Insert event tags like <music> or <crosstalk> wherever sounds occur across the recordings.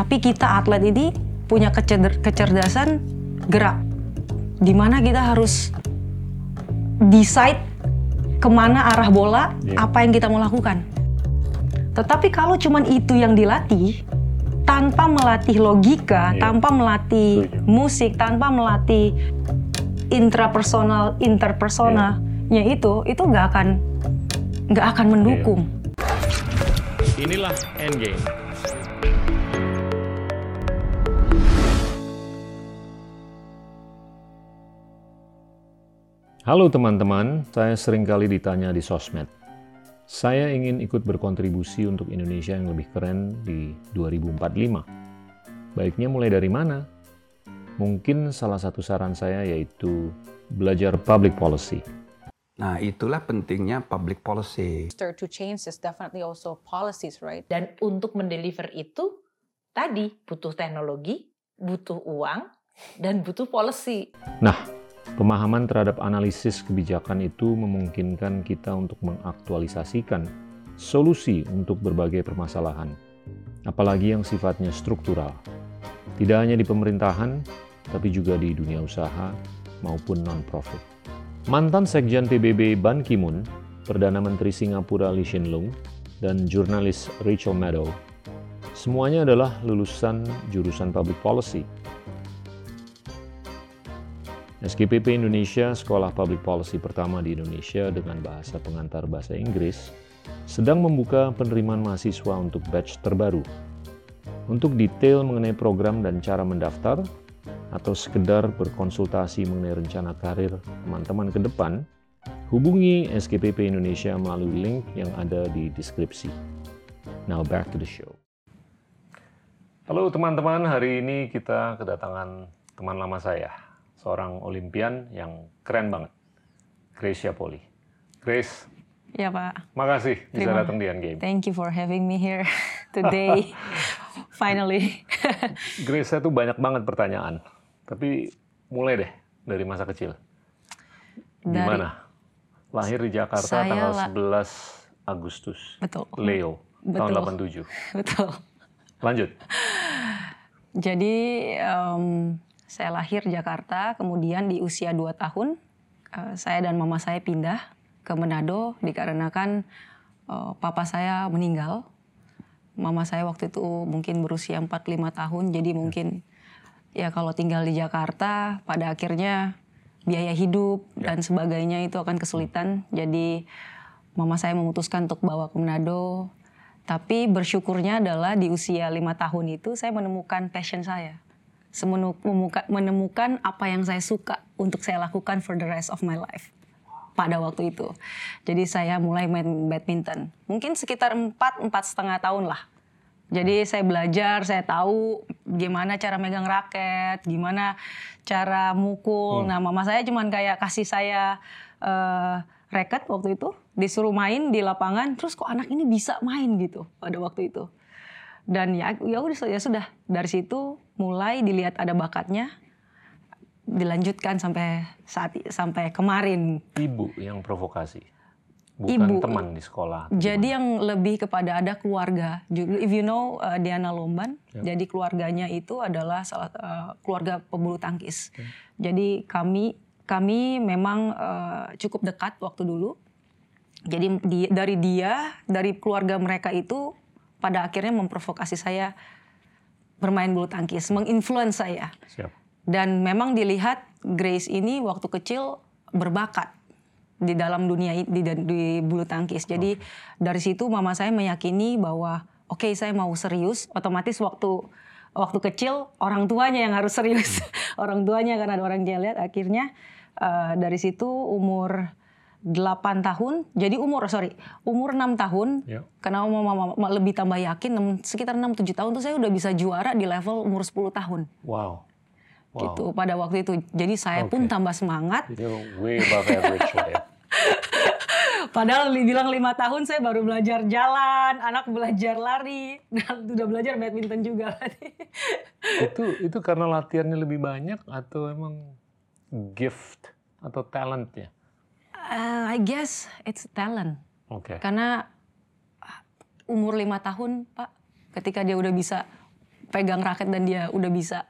Tapi kita atlet ini punya kecer- kecerdasan gerak. Di mana kita harus decide ke mana arah bola, Iya. apa yang kita mau lakukan. Tetapi kalau cuman itu yang dilatih, tanpa melatih logika, Iya. tanpa melatih Setuju. musik, tanpa melatih intrapersonal, interpersonalnya itu, itu nggak akan nggak akan mendukung. Inilah Endgame. Halo teman-teman, saya sering kali ditanya di sosmed. Saya ingin ikut berkontribusi untuk Indonesia yang lebih keren di 2045. Baiknya mulai dari mana? Mungkin salah satu saran saya yaitu belajar public policy. Nah, itulah pentingnya public policy. Start to change is definitely also policies, right? Dan untuk mendeliver itu tadi butuh teknologi, butuh uang, dan butuh policy. Nah, pemahaman terhadap analisis kebijakan itu memungkinkan kita untuk mengaktualisasikan solusi untuk berbagai permasalahan, apalagi yang sifatnya struktural. Tidak hanya di pemerintahan, tapi juga di dunia usaha maupun non-profit. Mantan Sekjen PBB Ban Ki-moon, Perdana Menteri Singapura Lee Hsien Loong, dan jurnalis Rachel Maddow, semuanya adalah lulusan jurusan Public Policy SKPP Indonesia, sekolah public policy pertama di Indonesia dengan bahasa pengantar bahasa Inggris, sedang membuka penerimaan mahasiswa untuk batch terbaru. Untuk detail mengenai program dan cara mendaftar, atau sekedar berkonsultasi mengenai rencana karir teman-teman ke depan, hubungi SKPP Indonesia melalui link yang ada di deskripsi. Now back to the show. Halo teman-teman, hari ini kita kedatangan teman lama saya, seorang olimpian yang keren banget, Grace Poli. Grace, Ya Pak, makasih bisa Terima- datang di Endgame. thank you for having me here <laughs> today. <laughs> Finally. <laughs> Grace, saya tuh banyak banget pertanyaan, tapi mulai deh dari masa kecil. Dari- Gimana? Lahir di Jakarta Saya tanggal la- 11 Agustus. Betul. Leo, tahun Betul. 87. Betul. Lanjut. Jadi em, saya lahir Jakarta, kemudian di usia 2 tahun eh, saya dan mama saya pindah ke Manado dikarenakan eh, papa saya meninggal. Mama saya waktu itu mungkin berusia 45 tahun, jadi mungkin ya kalau tinggal di Jakarta pada akhirnya biaya hidup dan sebagainya itu akan kesulitan. Jadi mama saya memutuskan untuk bawa ke Manado. Tapi bersyukurnya adalah di usia lima tahun itu saya menemukan passion saya. Menemukan apa yang saya suka untuk saya lakukan for the rest of my life pada waktu itu. Jadi saya mulai main badminton. Mungkin sekitar empat empat setengah tahun lah. Jadi saya belajar, saya tahu gimana cara megang raket, gimana cara mukul. Nah, mama saya cuman kayak kasih saya eh, raket waktu itu, disuruh main di lapangan, terus kok anak ini bisa main gitu pada waktu itu. Dan ya ya udah ya sudah dari situ mulai dilihat ada bakatnya, dilanjutkan sampai saat sampai kemarin Ibu yang provokasi, bukan Ibu. teman di sekolah. Jadi yang lebih kepada ada keluarga. If you know uh, Diana Lomban, jadi keluarganya itu adalah salah uh, keluarga pebulu tangkis. Jadi kami kami memang uh, cukup dekat waktu dulu. Jadi di- dari dia, dari keluarga mereka itu pada akhirnya memprovokasi saya bermain bulu tangkis, menginfluence saya. Siap. Dan memang dilihat Grace ini waktu kecil berbakat di dalam dunia di, di bulu tangkis. Jadi dari situ mama saya meyakini bahwa oke saya mau serius, otomatis waktu waktu kecil orang tuanya yang harus serius. <laughs> orang tuanya karena ada orang dia lihat akhirnya eh, dari situ umur 8 tahun, jadi umur sorry umur 6 tahun, Ya. karena mama, mama lebih tambah yakin enam- sekitar 6-7 tahun tuh saya udah bisa juara di level umur 10 tahun Wow. Wow. gitu pada waktu itu. Jadi saya pun Oke. tambah semangat. Way above average ya. <laughs> Padahal dibilang lima tahun saya baru belajar jalan, anak belajar lari, dan <laughs> udah belajar badminton juga. <laughs> itu itu karena latihannya lebih banyak atau emang gift atau talentnya? Uh, I guess it's talent. Oke. Karena ah, umur lima tahun, Pak, ketika dia udah bisa pegang raket dan dia udah bisa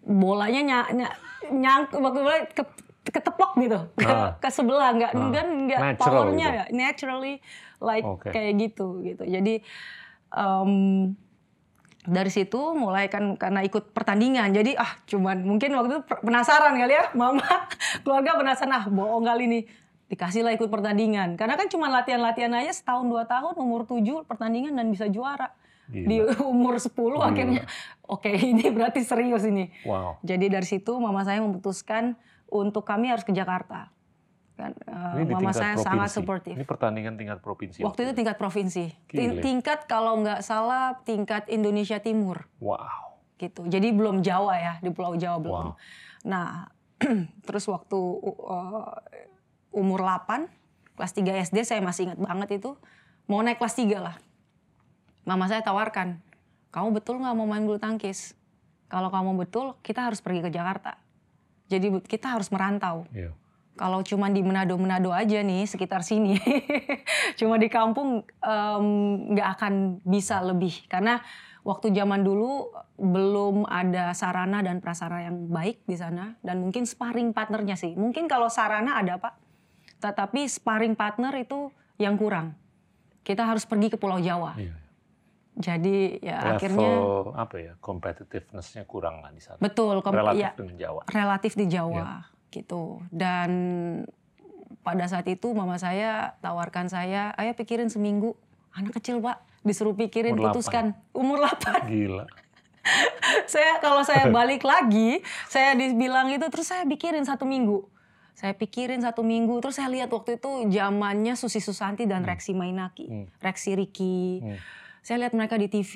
bolanya ny ny nyang waktu bola ke, ketepok gitu ke, Ah. ke sebelah nggak Ah. kan nggak Natural powernya gitu. ya naturally like Oke. kayak gitu gitu jadi em, dari situ mulai kan karena ikut pertandingan jadi ah cuman mungkin waktu itu penasaran kali ya mama <laughs> keluarga penasaran ah bohong kali nih dikasih lah ikut pertandingan karena kan cuma latihan-latihan aja setahun dua tahun umur tujuh pertandingan dan bisa juara Gila. di <laughs> umur 10 Gila. akhirnya oke <laughs> ini berarti serius ini Wow. jadi dari situ mama saya memutuskan untuk kami harus ke Jakarta kan eh, Ini mama saya provinsi. sangat supportive Ini pertandingan tingkat provinsi. waktu itu tingkat provinsi Gile. tingkat kalau nggak salah tingkat Indonesia Timur Wow. gitu jadi belum Jawa ya di Pulau Jawa belum Wow. nah <clears throat> terus waktu uh, umur 8 kelas 3 SD saya masih ingat banget itu mau naik kelas 3 lah. Mama saya tawarkan kamu betul nggak mau main bulu tangkis? Kalau kamu betul kita harus pergi ke Jakarta. Jadi kita harus merantau. Iya. kalau cuma di Manado-Manado aja nih sekitar sini, <laughs> cuma di kampung nggak akan bisa lebih. Karena waktu zaman dulu belum ada sarana dan prasarana yang baik di sana dan mungkin sparring partnernya sih. Mungkin kalau sarana ada pak, tetapi sparring partner itu yang kurang. Kita harus pergi ke Pulau Jawa. Iya. Jadi ya Level akhirnya apa ya competitiveness-nya kurang lah di sana. betul Relatif ya, dengan Jawa. relatif di Jawa gitu dan pada saat itu mama saya tawarkan saya ayo pikirin seminggu anak kecil pak disuruh pikirin Umur putuskan umur 8 <laughs> Gila. saya kalau saya <laughs> balik lagi saya dibilang itu terus saya pikirin satu minggu saya pikirin satu minggu terus saya lihat waktu itu zamannya Susi Susanti dan Reksi Mainaki Hmm. Reksi Riki Hmm. saya lihat mereka di TV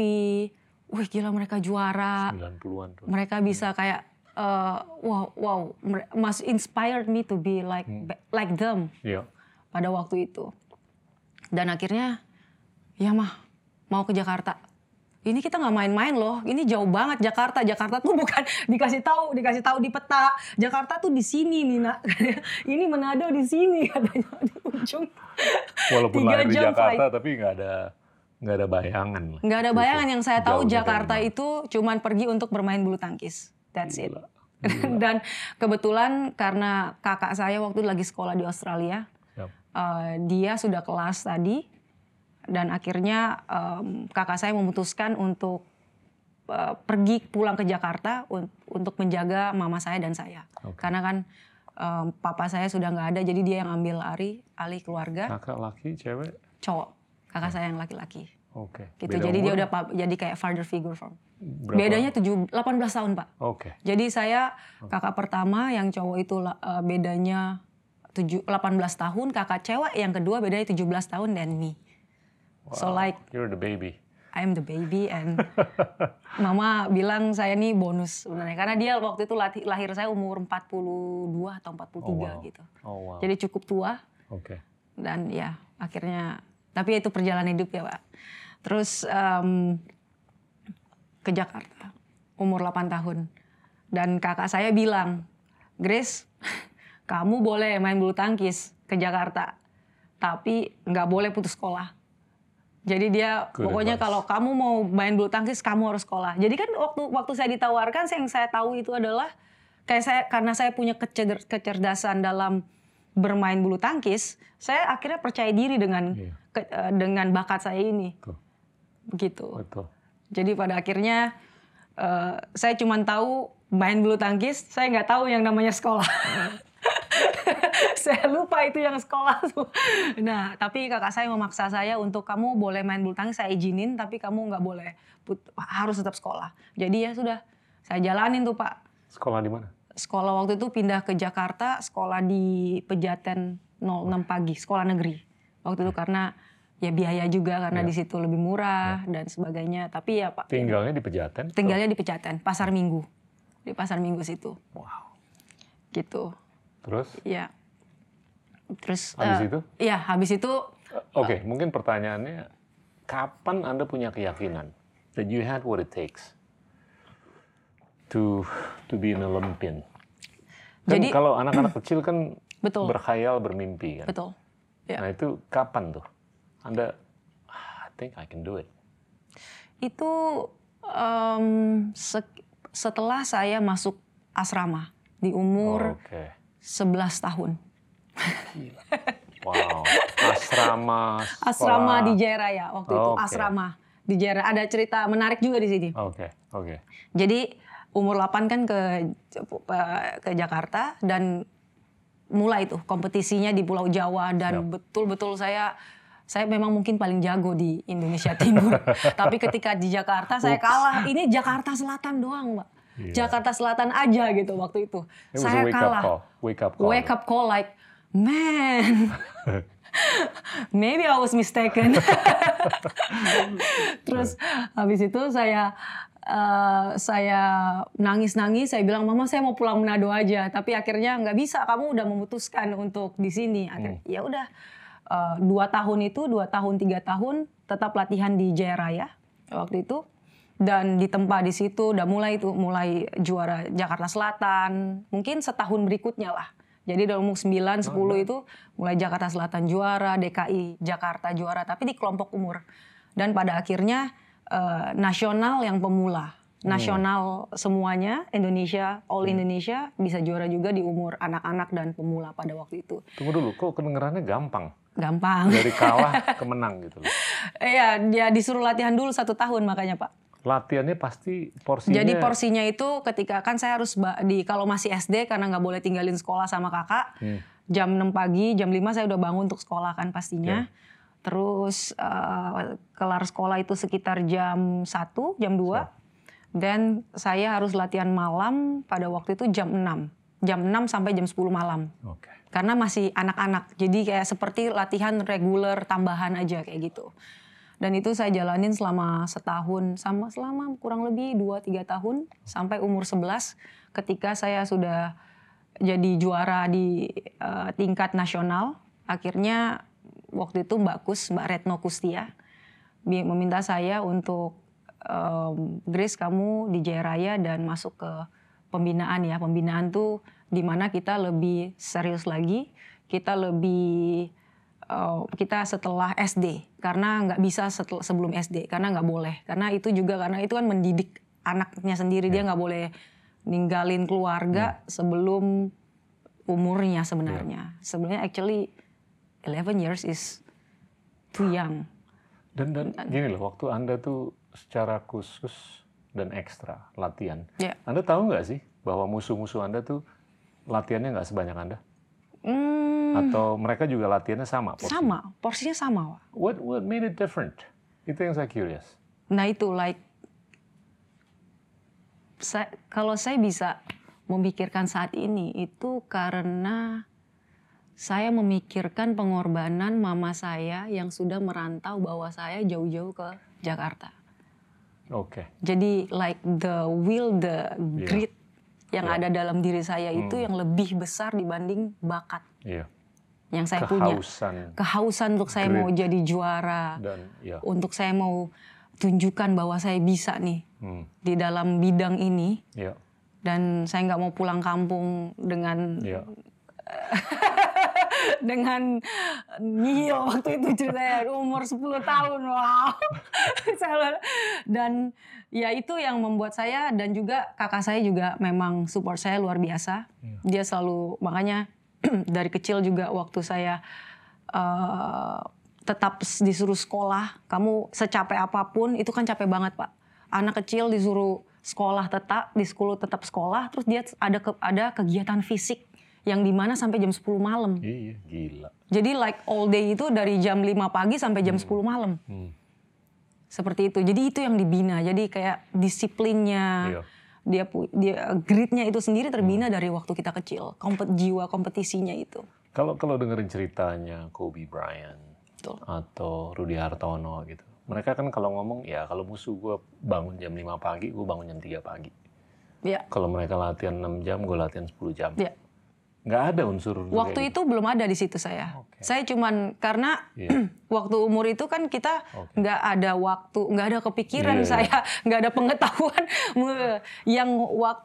wih gila mereka juara 90-an tuh. mereka bisa kayak eh, wow wow mas inspired me to be like Hmm. like them Iya. pada waktu itu dan akhirnya ya mah mau ke Jakarta ini kita nggak main-main loh. Ini jauh banget Jakarta. Jakarta tuh <laughs> bukan dikasih tahu dikasih tahu di peta. Jakarta tuh di sini nih nak <laughs> ini Manado di sini <laughs> katanya. Di ujung Walaupun Tiga lahir di Jakarta tapi nggak ada nggak ada bayangan nggak ada Gitu. bayangan yang saya tahu Jakarta mana. itu cuman pergi untuk bermain bulu tangkis. That's it. Gila. dan kebetulan karena kakak saya waktu lagi sekolah di Australia, Yap. eh, dia sudah kelas tadi dan akhirnya em, kakak saya memutuskan untuk eh, pergi pulang ke Jakarta un- untuk menjaga mama saya dan saya, Oke. karena kan em, papa saya sudah nggak ada, jadi dia yang ambil alih alih keluarga Kakak laki, cewek, cowok, kakak saya yang laki-laki, oke. gitu. Beda jadi dia umur? udah pa- jadi kayak father figure for. Berapa? Bedanya 7, 18 tahun pak. Oke. Jadi saya kakak pertama yang cowok itu eh, bedanya 7, 18 tahun, kakak cewek yang kedua bedanya 17 tahun dan me. So Wow, like you're the baby. I'm the baby and <laughs> mama bilang saya nih bonus sebenarnya karena dia waktu itu lati- lahir saya umur 42 atau 43 Oh, wow. gitu. Oh wow. Jadi cukup tua Oke. dan ya akhirnya tapi itu perjalanan hidup ya pak. Terus em, ke Jakarta umur 8 tahun dan kakak saya bilang Grace <laughs> kamu boleh main bulu tangkis ke Jakarta tapi nggak boleh putus sekolah. Jadi dia Good pokoknya advice. kalau kamu mau main bulu tangkis kamu harus sekolah. Jadi kan waktu waktu saya ditawarkan yang saya tahu itu adalah kayak saya karena saya punya kecer- kecerdasan dalam bermain bulu tangkis, saya akhirnya percaya diri dengan Iya. ke- eh, dengan bakat saya ini. Betul. Begitu. Betul. Jadi pada akhirnya eh, saya cuma tahu main bulu tangkis, saya nggak tahu yang namanya sekolah. <laughs> <laughs> saya lupa itu yang sekolah tuh. Nah, tapi kakak saya memaksa saya untuk kamu boleh main bulu tangkis, saya izinin, tapi kamu nggak boleh put- harus tetap sekolah. Jadi ya sudah, saya jalanin tuh pak. Sekolah di mana? Sekolah waktu itu pindah ke Jakarta, sekolah di Pejaten 06 pagi, sekolah negeri. Waktu itu karena ya biaya juga karena Ya. di situ lebih murah dan sebagainya. Tapi ya pak, Tinggalnya di Pejaten. tinggalnya di Pejaten, Pasar Minggu. Di Pasar Minggu situ, Wow. gitu. Terus Ya. Terus habis eh, itu? Iya, habis itu Uh, Oke, mungkin pertanyaannya, kapan Anda punya keyakinan that you had what it takes to to be an Olympian? Kan Jadi- kalau anak-anak kecil kan <clears throat> betul, berkhayal, bermimpi kan. betul. ya. Nah itu kapan tuh? Anda, "Ah, I think I can do it. Itu sek- setelah saya masuk asrama di umur Oke. 11 tahun. Wow. Asrama. <laughs> Asrama sekolah. di Jaya Raya waktu itu, Oke. asrama di Jaya Raya. Ada cerita menarik juga di sini. Oke, oke. Jadi umur 8 kan ke ke Jakarta dan mulai tuh kompetisinya di Pulau Jawa dan betul-betul saya saya memang mungkin paling jago di Indonesia Timur. <laughs> Tapi ketika di Jakarta saya kalah. Ini Jakarta Selatan doang, Mbak. Iya. Jakarta Selatan aja gitu waktu itu. It saya wake up kalah. call. Wake up call. Wake up call like, man, <laughs> maybe I was mistaken. <laughs> Terus habis itu saya eh, saya nangis-nangis, saya bilang mama saya mau pulang Manado aja, tapi akhirnya nggak bisa, kamu udah memutuskan untuk di sini. Akhirnya, Ya udah eh, dua tahun itu, dua tahun tiga tahun tetap latihan di Jaya Raya waktu itu dan ditempa di situ udah mulai itu mulai juara Jakarta Selatan mungkin setahun berikutnya lah. Jadi dari umur 9 10 itu mulai Jakarta Selatan juara DKI Jakarta juara tapi di kelompok umur. Dan pada akhirnya eh, nasional yang pemula. Nasional semuanya Indonesia all Indonesia bisa juara juga di umur anak-anak dan pemula pada waktu itu. Tunggu dulu, kok kedengerannya gampang? gampang. Dari kalah <laughs> ke menang gitu loh. Iya, dia disuruh latihan dulu satu tahun makanya Pak. Latihannya pasti porsinya. Jadi porsinya itu ketika kan saya harus di kalau masih SD karena nggak boleh tinggalin sekolah sama kakak. Hmm. Jam 6 pagi, jam 5 saya udah bangun untuk sekolah kan pastinya. Terus eh, kelar sekolah itu sekitar jam 1, jam 2. Dan saya harus latihan malam pada waktu itu jam 6. Jam 6 sampai jam 10 malam. Oke. Karena masih anak-anak. Jadi kayak seperti latihan reguler tambahan aja kayak gitu. Dan itu saya jalanin selama setahun, sama selama kurang lebih 2-3 tahun sampai umur 11 ketika saya sudah jadi juara di eh, tingkat nasional. Akhirnya waktu itu Mbak Kus, Mbak Retno Kustia meminta saya untuk em, Grace kamu di Jaya Raya dan masuk ke pembinaan ya. Pembinaan tuh di mana kita lebih serius lagi, kita lebih eh, kita setelah SD karena nggak bisa setel- sebelum SD karena nggak boleh. Karena itu juga karena itu kan mendidik anaknya sendiri. Dia nggak boleh ninggalin keluarga sebelum umurnya sebenarnya. Sebenarnya actually 11 years is too young. Dan dan gini loh, waktu anda tuh secara khusus dan ekstra latihan, Ya. anda tahu nggak sih bahwa musuh-musuh anda tuh latihannya nggak sebanyak anda? Hmm, Atau mereka juga latihannya sama? porsinya? sama porsinya sama Wak. What what made it different? Itu yang saya curious. Nah itu like saya, kalau saya bisa memikirkan saat ini itu karena saya memikirkan pengorbanan mama saya yang sudah merantau bawa saya jauh-jauh ke Jakarta. Oke. Jadi like the will, the grit yang Iya. ada dalam diri saya itu Hmm. yang lebih besar dibanding bakat Iya. yang saya punya. Kehausan Kehausan untuk saya Grit. mau jadi juara, dan ya. untuk saya mau tunjukkan bahwa saya bisa nih Hmm, di dalam bidang ini ya. dan saya nggak mau pulang kampung dengan Ya. <laughs> dengan nihil waktu itu ceritanya umur 10 tahun wow. <laughs> Dan ya itu yang membuat saya dan juga kakak saya juga memang support saya luar biasa. Dia selalu makanya <clears throat> dari kecil juga waktu saya eh, tetap disuruh sekolah kamu secapek apa pun itu kan capek banget pak. Anak kecil disuruh sekolah tetap di sekolah tetap sekolah terus dia ada ke, ada kegiatan fisik yang di mana sampai jam 10 malam Iya, gila. jadi like all day itu dari jam 5 pagi sampai jam 10 malam Hmm. seperti itu jadi itu yang dibina jadi kayak disiplinnya Iya. dia dia gritnya itu sendiri terbina dari waktu kita kecil kompet jiwa kompetisinya itu Kalau kalau dengerin ceritanya Kobe Bryant Betul. atau Rudy Hartono gitu. Mereka kan kalau ngomong ya kalau musuh gue bangun jam 5 pagi, gue bangun jam 3 pagi. ya Kalau mereka latihan 6 jam, gue latihan 10 jam. ya Nggak ada unsur waktu itu belum ada di situ saya Oke. saya cuman karena Iya. <clears throat> waktu umur itu kan kita Oke. nggak ada waktu nggak ada kepikiran Iya, iya. saya <laughs> nggak ada pengetahuan <laughs> yang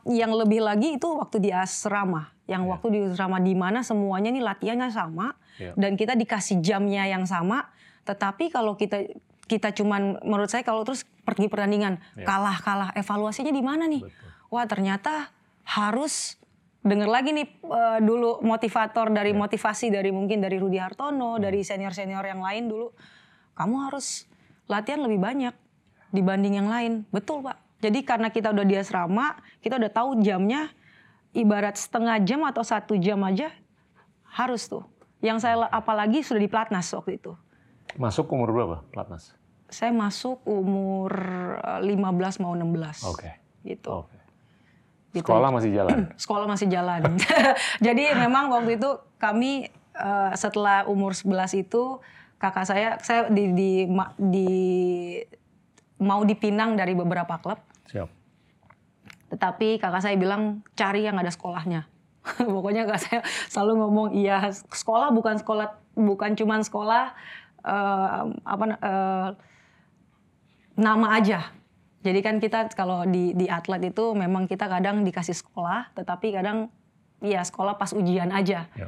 yang lebih lagi itu waktu di asrama yang Iya. waktu di asrama di mana semuanya nih latihannya sama Iya. dan kita dikasih jamnya yang sama tetapi kalau kita kita cuman menurut saya kalau terus pergi pertandingan Ya. kalah kalah evaluasinya di mana nih? Wah ternyata harus dengar lagi nih eh, dulu motivator dari Ya. motivasi dari mungkin dari Rudi Hartono dari senior senior yang lain dulu kamu harus latihan lebih banyak dibanding yang lain betul pak jadi karena kita udah di asrama kita udah tahu jamnya ibarat setengah jam atau satu jam aja harus tuh yang saya la- apalagi sudah di platnas waktu itu Masuk umur berapa, Platnas? saya masuk umur eh, 15 mau 16 Oke. gitu Oke. Gitu. Sekolah masih jalan. <clears throat> sekolah masih jalan. <laughs> Jadi memang waktu itu kami eh, setelah umur 11 itu kakak saya saya di, di, di- mau dipinang dari beberapa klub, Siap. tetapi kakak saya bilang cari yang ada sekolahnya. <laughs> Pokoknya kakak saya selalu ngomong iya sekolah bukan sekolah bukan cuman sekolah eh, apa eh, nama aja. Jadi kan kita kalau di di atlet itu memang kita kadang dikasih sekolah, tetapi kadang ya sekolah pas ujian aja. Ya.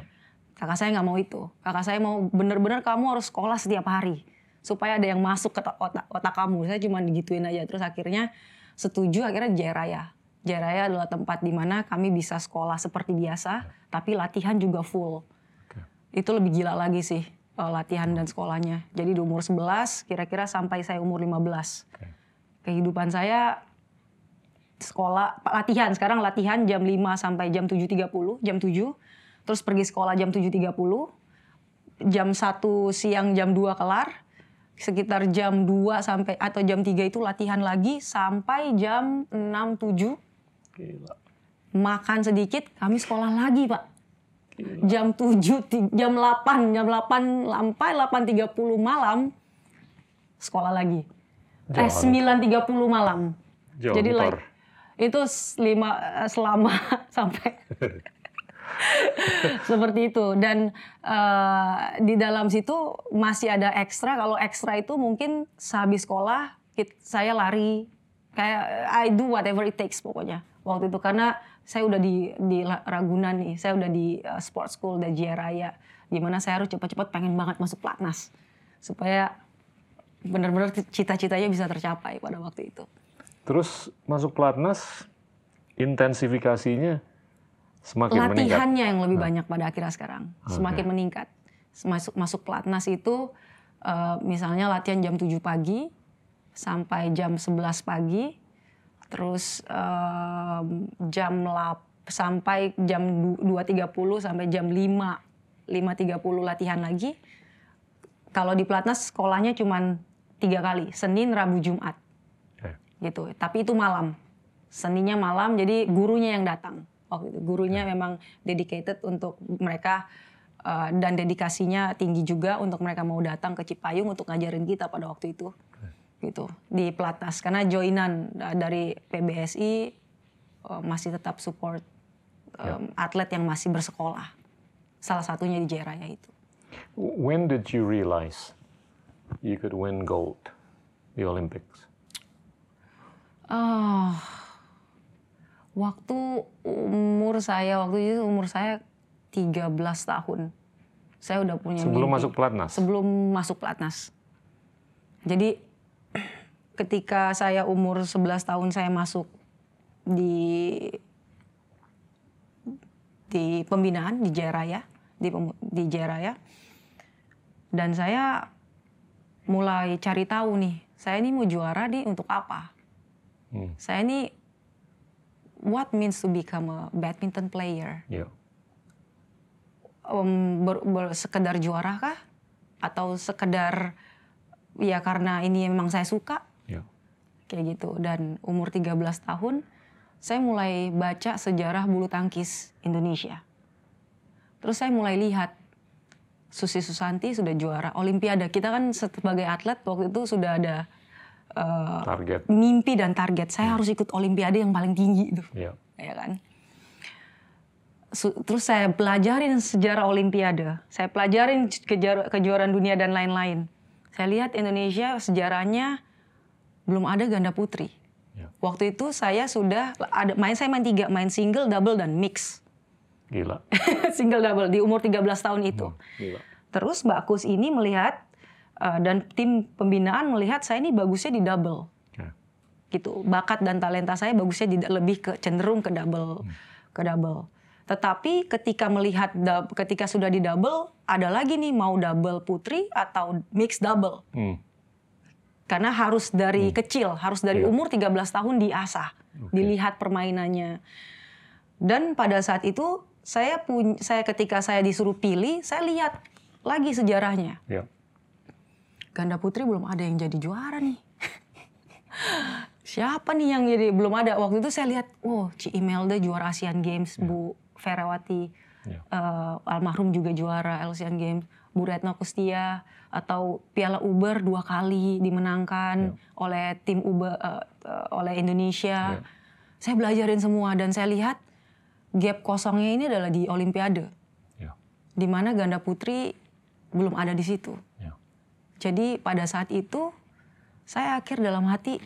Kakak saya nggak mau itu. Kakak saya mau bener-bener kamu harus sekolah setiap hari supaya ada yang masuk ke otak, otak kamu. Saya cuma digituin aja. Terus akhirnya setuju akhirnya Jaya Raya. Jaya Raya adalah tempat di mana kami bisa sekolah seperti biasa, tapi latihan juga full. Oke. Itu lebih gila lagi sih eh, latihan dan sekolahnya. Jadi di umur 11 kira-kira sampai saya umur 15 Oke. Kehidupan saya sekolah latihan. Sekarang latihan jam 5 sampai jam 7.30 jam 7 terus pergi sekolah jam 7.30 jam 1 siang jam 2 kelar. Sekitar jam 2 sampai atau jam 3 itu latihan lagi sampai jam 6 7 Gila. makan sedikit kami sekolah lagi pak. Jam 7 ti- jam 8 jam 8 sampai 8.30 malam sekolah lagi eh Jauh. 9.30 malam. Jauh jadi ntar. like itu lima eh, selama <laughs> sampai <laughs> seperti itu. Dan eh, di dalam situ masih ada ekstra. Kalau ekstra itu mungkin sehabis sekolah saya lari. Kayak I do whatever it takes pokoknya waktu itu. Karena saya udah di di Ragunan nih. Saya udah di eh, sport school dan Jaya Raya. Gimana saya harus cepat-cepat pengen banget masuk platnas. Supaya benar-benar cita-citanya bisa tercapai pada waktu itu. Terus masuk Platnas, intensifikasinya semakin meningkat. latihannya yang lebih banyak pada akhirnya sekarang. Semakin meningkat. Masuk masuk pelatnas itu eh, misalnya latihan jam 7 pagi sampai jam 11 pagi terus em, jam lap sampai jam du- 2.30 sampai jam 5 5.30 latihan lagi. Kalau di pelatnas sekolahnya cuma tiga kali Senin Rabu Jumat Oke. gitu. Tapi itu malam. Seninya malam, jadi gurunya yang datang. Waktu itu gurunya memang dedicated untuk mereka eh, dan dedikasinya tinggi juga untuk mereka mau datang ke Cipayung untuk ngajarin kita pada waktu itu. Gitu. Di Platas karena joinan eh, dari PBSI eh, masih tetap support em, atlet yang masih bersekolah. Salah satunya di Jaya Raya itu. When did you realize you could win gold, the Olympics? Ah, waktu umur saya waktu itu umur saya 13 tahun. Saya udah punya Sebelum mimpi. masuk Platnas? Sebelum masuk Platnas. Jadi ketika saya umur 11 tahun saya masuk di di pembinaan di Jaya Raya, di di Jaya Raya. Dan saya mulai cari tahu nih, saya ini mau juara nih untuk apa? Hmm. Saya ini what means to become a badminton player? Ya. Em, ber, ber- sekedar juara kah? Atau sekedar ya karena ini memang saya suka? Ya. Kayak gitu. Dan umur 13 tahun saya mulai baca sejarah bulu tangkis Indonesia. Terus saya mulai lihat Susi Susanti sudah juara Olimpiade. Kita kan sebagai atlet waktu itu sudah ada eh, Target. mimpi dan target. Saya harus ikut Olimpiade yang paling tinggi itu, Ya. ya kan? Su- Terus saya pelajarin sejarah Olimpiade. Saya pelajarin kejuaraan dunia dan lain-lain. Saya lihat Indonesia sejarahnya belum ada ganda putri. Ya. Waktu itu saya sudah ada main saya main tiga, main single, double dan mix. Gila. <laughs> single double di umur 13 tahun itu. Gila. Terus Mbak Kus ini melihat Uh, dan tim pembinaan melihat saya ini bagusnya di double. Ya. Gitu. Bakat dan talenta saya bagusnya di, lebih ke cenderung ke double. Ke double. Tetapi ketika melihat ketika sudah di double ada lagi nih mau double putri atau mix double. Hmm. Karena harus dari kecil, harus dari Iya. umur 13 tahun diasah, dilihat permainannya. Dan pada saat itu saya punya saya ketika saya disuruh pilih, saya lihat lagi sejarahnya. Ya. Ganda putri belum ada yang jadi juara nih. <laughs> Siapa nih yang jadi belum ada waktu itu saya lihat, oh Ci Imelda juara Asian Games, Bu Ferawati Ya. eh, almarhum juga juara Asian Games, Bu Retno Kustia atau Piala Uber dua kali dimenangkan oleh tim Uber eh, eh, oleh Indonesia. Ya. Saya belajarin semua dan saya lihat gap kosongnya ini adalah di Olimpiade, Ya. di mana ganda putri belum ada di situ. Ya. Jadi pada saat itu saya akhir dalam hati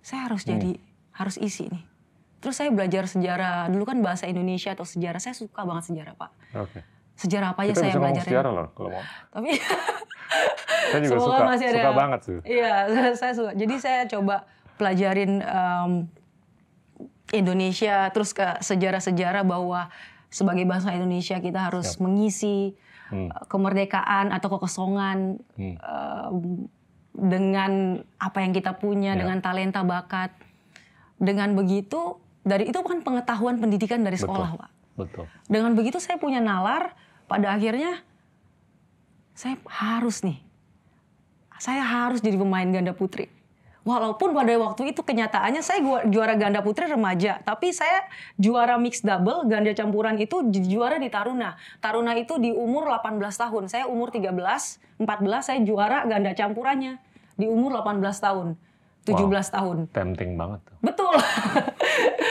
saya harus jadi harus isi nih. Terus saya belajar sejarah dulu kan bahasa Indonesia atau sejarah saya suka banget sejarah pak. Oke. Sejarah apa aja Kita saya ngomong belajarin. sejarah loh kalau mau. Tapi <laughs> Saya juga Semoga suka, masih ada- suka banget sih. Iya, <laughs> saya suka. Jadi saya coba pelajarin em, Indonesia, terus ke sejarah-sejarah bahwa sebagai bangsa Indonesia kita harus Siap. mengisi Hmm. eh, kemerdekaan atau kekosongan Hmm. em, dengan apa yang kita punya, Ya. dengan talenta bakat. Dengan begitu, dari itu kan pengetahuan pendidikan dari sekolah, Pak. Betul. Dengan begitu saya punya nalar, pada akhirnya saya harus nih, saya harus jadi pemain ganda putri. Walaupun pada waktu itu kenyataannya saya juara ganda putri remaja, tapi saya juara mixed double ganda campuran itu ju- juara di Taruna. Taruna itu di umur 18 tahun. Saya umur 13, 14 saya juara ganda campurannya di umur 18 tahun, 17 tahun. Tempting banget tuh. Betul.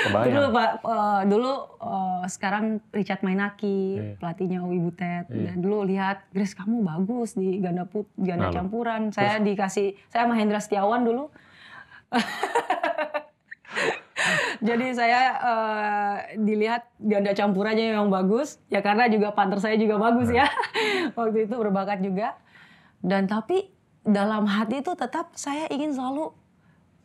Kebayang. dulu Pak, eh, dulu eh, sekarang Richard Mainaki Iya. pelatihnya Owi Butet. Iya. Dan dulu lihat Grace kamu bagus di ganda put, ganda Lalu? campuran. Saya dikasih saya sama Hendra Setiawan dulu. <laughs> Jadi saya eh, dilihat ganda campurannya yang bagus ya karena juga partner saya juga bagus ya. <laughs> Waktu itu berbakat juga. Dan tapi dalam hati itu tetap saya ingin selalu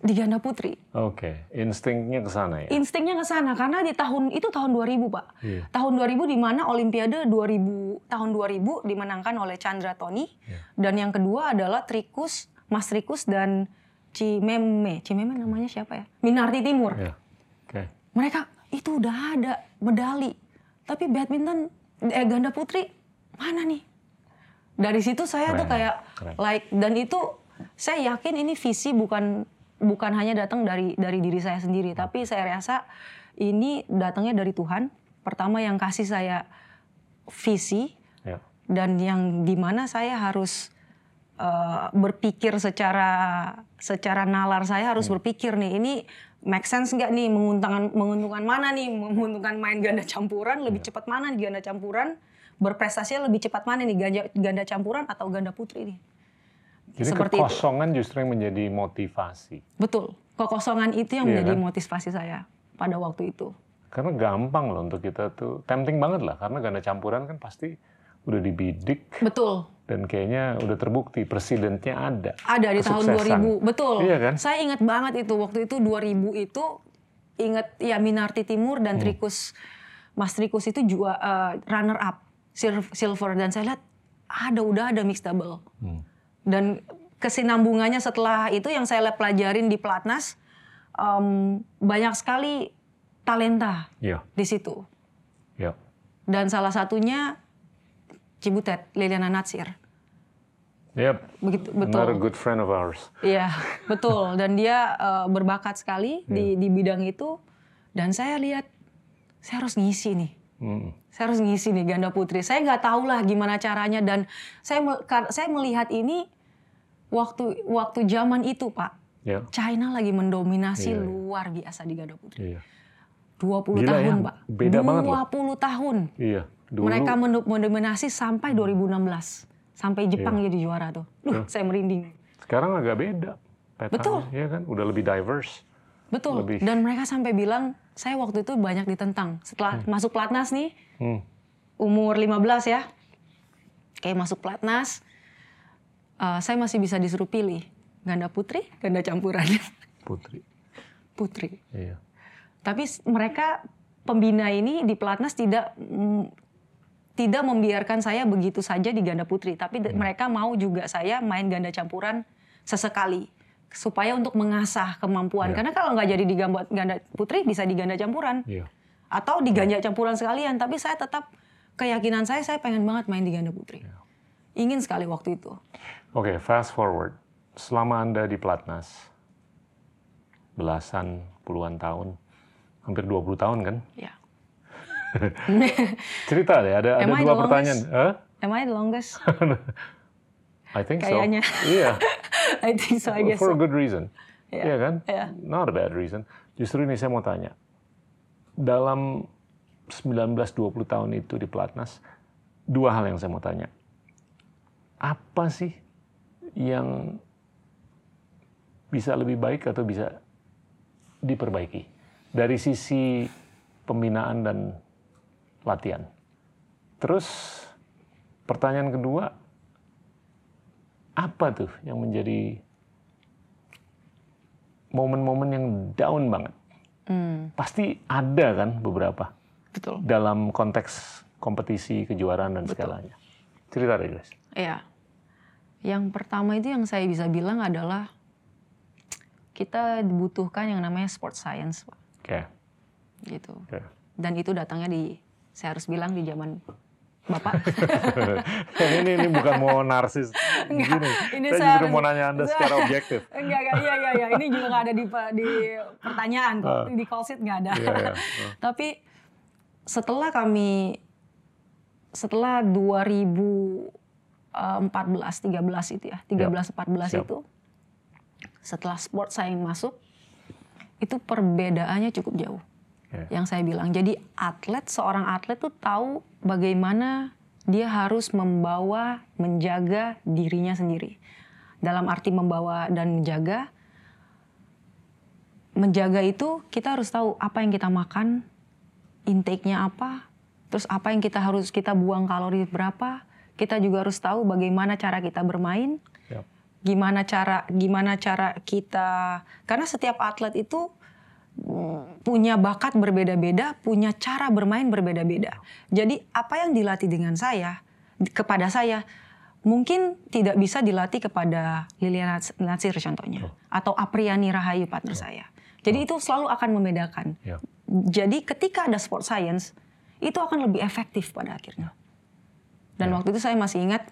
di ganda putri. Oke, instingnya ke sana ya. Instingnya ke sana karena di tahun itu tahun 2000, Pak. Iya. Tahun 2000 di mana Olimpiade 2000 tahun 2000 dimenangkan oleh Chandra Tony Iya. dan yang kedua adalah Trikus, Mas Trikus dan Cimeme. Cimeme namanya siapa ya? Minarti Timur. Ya. Oke. Mereka itu udah ada medali. Tapi badminton eh, ganda putri mana nih? Dari situ saya tuh Keren, kayak keren. like dan itu saya yakin ini visi bukan bukan hanya datang dari dari diri saya sendiri, tapi saya rasa ini datangnya dari Tuhan. Pertama yang kasih saya visi Ya. dan yang di mana saya harus eh, berpikir secara secara nalar saya harus berpikir nih ini make sense nggak nih menguntungkan menguntungkan mana nih menguntungkan main ganda campuran lebih cepat mana nih ganda campuran berprestasinya lebih cepat mana nih ganda, ganda campuran atau ganda putri nih Jadi Seperti itu. kekosongan justru yang menjadi motivasi. betul kekosongan itu yang Iya menjadi kan? motivasi saya pada waktu itu Karena gampang loh untuk kita tuh, tempting banget lah. Karena ganda campuran kan pasti udah dibidik betul dan kayaknya udah terbukti presidennya ada. ada di tahun Kesuksesan. 2000 betul Iya kan? saya ingat banget itu waktu itu 2000 itu ingat ya Minarti Timur Hmm. dan Trikus Mas Trikus itu juga eh, runner up sil- silver dan saya lihat ada udah ada mixed double Hmm. dan kesinambungannya setelah itu yang saya pelajarin di pelatnas em, banyak sekali talenta Iya, di situ iya. dan salah satunya Cibutet Liliana Natsir Yep. begitu Another betul good friend of ours. Iya, <laughs> betul. Dan dia eh, berbakat sekali di di bidang itu. Dan saya lihat, saya harus ngisi nih. Hmm. Saya harus ngisi nih ganda putri. Saya nggak tahu lah gimana caranya. Dan saya saya melihat ini waktu waktu zaman itu, Pak. Ya. China lagi mendominasi Iya, iya. luar biasa di ganda putri. Iya. 20 Gila tahun, ya, Pak. beda banget loh. 20 tahun. Iya. Dulu Mereka mendo- mendominasi sampai 2016. Sampai Jepang Iya. jadi juara tuh. Duh, saya merinding. sekarang agak beda. petanya, Betul. Iya kan, udah lebih diverse. Betul. Lebih. Dan mereka sampai bilang, saya waktu itu banyak ditentang. Setelah masuk pelatnas nih, Hmm. umur 15 ya. Kayak masuk pelatnas, eh, saya masih bisa disuruh pilih ganda putri, ganda campuran, <laughs> Putri. putri. Iya. Tapi mereka pembina ini di pelatnas tidak tidak membiarkan saya begitu saja di ganda putri, tapi de- mereka mau juga saya main ganda campuran sesekali supaya untuk mengasah kemampuan. Iya. Karena kalau nggak jadi di ganda putri bisa di ganda campuran Iya. atau di ganda campuran sekalian. Tapi saya tetap keyakinan saya saya pengen banget main di ganda putri. Ingin sekali waktu itu. Oke, fast forward. Selama Anda di Platnas, belasan, puluhan tahun, hampir 20 tahun kan? Ya. <laughs> Cerita deh, ada, ada I dua pertanyaan. Huh? Am I the longest? <laughs> I think Kayaknya. so. <laughs> Iya, I think so. I guess for a good reason. Iya. Iya kan? Iya. Not a bad reason. Justru ini saya mau tanya. Dalam 19-20 tahun itu di Platnas, dua hal yang saya mau tanya. Apa sih yang bisa lebih baik atau bisa diperbaiki dari sisi pembinaan dan latihan? Terus pertanyaan kedua, apa tuh yang menjadi momen-momen yang down banget? Hmm, Pasti ada kan beberapa betul. dalam konteks kompetisi, kejuaraan dan segalanya. Cerita deh guys. Iya. Yang pertama itu yang saya bisa bilang adalah kita dibutuhkan yang namanya sport science, Pak. Oke, Gitu. oke. Dan itu datangnya di saya harus bilang di zaman Bapak. <laughs> ini ini bukan mau narsis <laughs> gini. ini saya, saya justru harus- mau nanya Anda saya- secara objektif. <laughs> enggak, enggak, iya, iya, iya. Ini juga nggak ada di, di pertanyaan. Ah. Di call sheet nggak ada. Iya, iya. Oh. Tapi setelah kami setelah 2014 13 itu ya, 13 14 Siap. itu setelah sport science masuk itu perbedaannya cukup jauh. Oke. Yang saya bilang. Jadi atlet seorang atlet tuh tahu bagaimana dia harus membawa, menjaga dirinya sendiri. Dalam arti membawa dan menjaga menjaga itu kita harus tahu apa yang kita makan, intake-nya apa, terus apa yang kita harus kita buang kalori berapa. Kita juga harus tahu bagaimana cara kita bermain, Siap. gimana cara gimana cara kita karena setiap atlet itu punya bakat berbeda-beda, punya cara bermain berbeda-beda. Jadi apa yang dilatih dengan saya kepada saya mungkin tidak bisa dilatih kepada Liliana Natsir contohnya atau Apriani Rahayu partner saya. Jadi itu selalu akan membedakan. Ya. Jadi ketika ada sport science itu akan lebih efektif pada akhirnya. Dan waktu itu saya masih ingat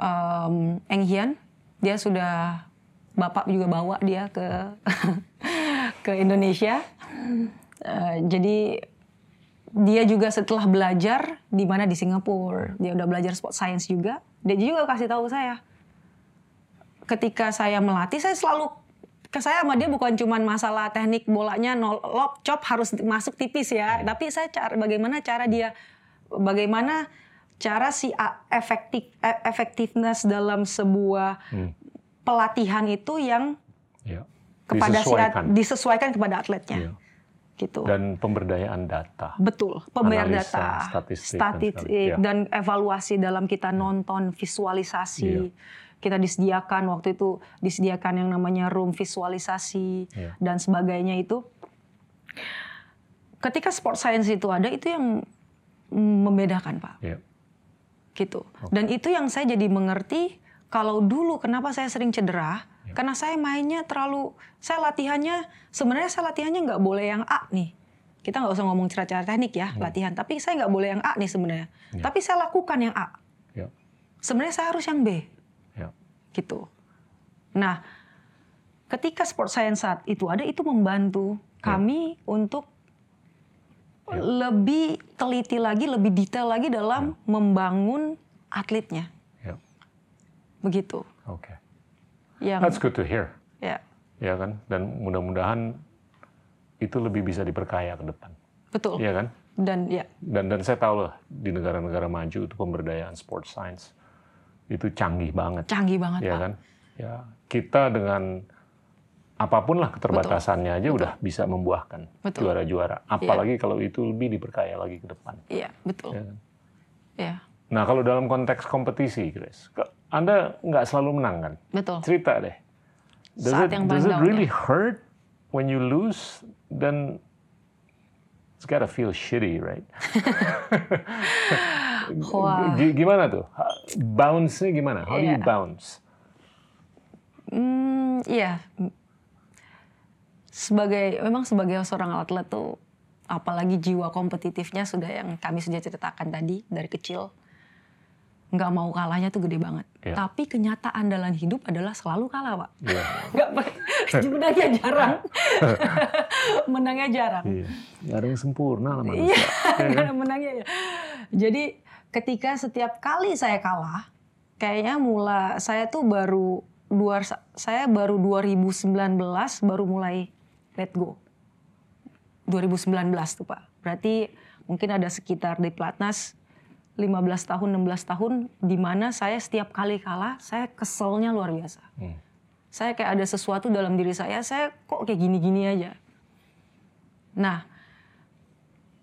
um, Eng Hian dia sudah bapak juga bawa dia ke <laughs> ke Indonesia. Eh, jadi dia juga setelah belajar di mana di Singapura, dia udah belajar sport science juga. Dia juga kasih tahu saya. Ketika saya melatih, saya selalu ke saya sama dia bukan cuma masalah teknik bolanya nol lob chop harus masuk tipis ya, tapi saya cara bagaimana cara dia bagaimana cara si a- efektif e- efektifness dalam sebuah Hmm. Pelatihan itu yang Ya. kepada si at- Disesuaikan. disesuaikan kepada atletnya. Iya. Gitu. Dan pemberdayaan data. Betul, pembayar Analisa, data, statistik dan statistik, ya. dan evaluasi dalam kita nonton visualisasi. Iya. Kita disediakan waktu itu disediakan yang namanya room visualisasi Iya. dan sebagainya itu. Ketika sport science itu ada itu yang membedakan, Pak. Ya. Gitu. Dan itu yang saya jadi mengerti kalau dulu kenapa saya sering cedera Ya. karena saya mainnya terlalu saya latihannya sebenarnya saya latihannya nggak boleh yang A nih kita nggak usah ngomong cara-cara teknik ya latihan tapi saya nggak boleh yang A nih sebenarnya Hmm. Ya. tapi saya lakukan yang A Ya. sebenarnya saya harus yang B Ya. gitu nah ketika sport science saat itu ada itu membantu kami untuk lebih teliti lagi lebih detail lagi dalam membangun atletnya Ya. Begitu Oke. yang That's good to hear. ya Ya kan? Dan mudah-mudahan itu lebih bisa diperkaya ke depan. betul Iya kan? dan ya Dan dan saya tahu lah di negara-negara maju itu pemberdayaan sport science itu canggih banget. canggih banget ya pak kan? Ya, kita dengan apa pun lah keterbatasannya aja udah bisa membuahkan Betul. juara-juara. Apalagi kalau itu lebih diperkaya lagi ke depan. iya betul Ya kan? ya Nah, kalau dalam konteks kompetisi, Grace, Anda nggak selalu menang kan? Betul. Cerita deh. Does Saat it, yang does it really ya. hurt when you lose? Then it's gotta feel shitty, right? <laughs> G- Gimana tuh? Bounce-nya gimana? How do you Iya. bounce? Hmm, iya. Sebagai memang sebagai seorang atlet tuh apalagi jiwa kompetitifnya sudah yang kami sudah ceritakan tadi dari kecil nggak mau kalahnya tuh gede banget. Iya. Tapi kenyataan dalam hidup adalah selalu kalah, Pak. Iya. <laughs> Nggak <laughs> menangnya jarang. <laughs> menangnya jarang. Iya. Nggak ada yang sempurna lah manusia. Iya, kan? nggak ada menangnya ya. Jadi ketika setiap kali saya kalah, kayaknya mula saya tuh baru dua saya baru 2019 baru mulai let go. 2019 tuh Pak. Berarti mungkin ada sekitar di Platnas 15 tahun 16 tahun di mana saya setiap kali kalah saya keselnya luar biasa. Hmm. Saya kayak ada sesuatu dalam diri saya, saya kok kayak gini-gini aja. Nah,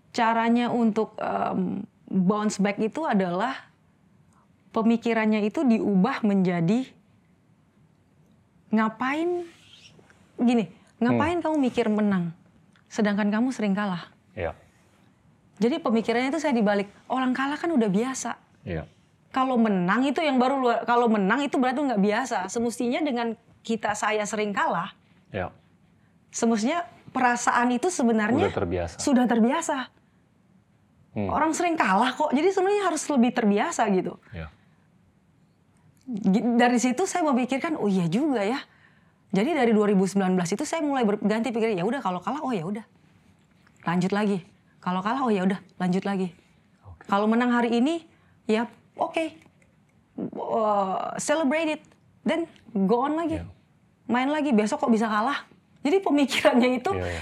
caranya untuk em, bounce back itu adalah pemikirannya itu diubah menjadi ngapain gini, ngapain kamu mikir menang sedangkan kamu sering kalah. Iya. Jadi pemikirannya itu saya dibalik, orang kalah kan udah biasa. Iya. Kalau menang itu yang baru luar, kalau menang itu berarti nggak biasa. Semestinya dengan kita saya sering kalah, Iya. semestinya perasaan itu sebenarnya Udah terbiasa. sudah terbiasa. Hmm. Orang sering kalah kok, jadi sebenarnya harus lebih terbiasa gitu. Iya. Dari situ saya memikirkan, oh iya juga ya. Jadi dari 2019 itu saya mulai berganti pikir, ya udah kalau kalah, oh ya udah, lanjut lagi. Kalau kalah, oh ya udah, lanjut lagi. Kalau menang hari ini, ya oke, Uh, celebrate it, then go on lagi, Iya. main lagi. Besok kok bisa kalah? Jadi pemikirannya itu Iya, iya.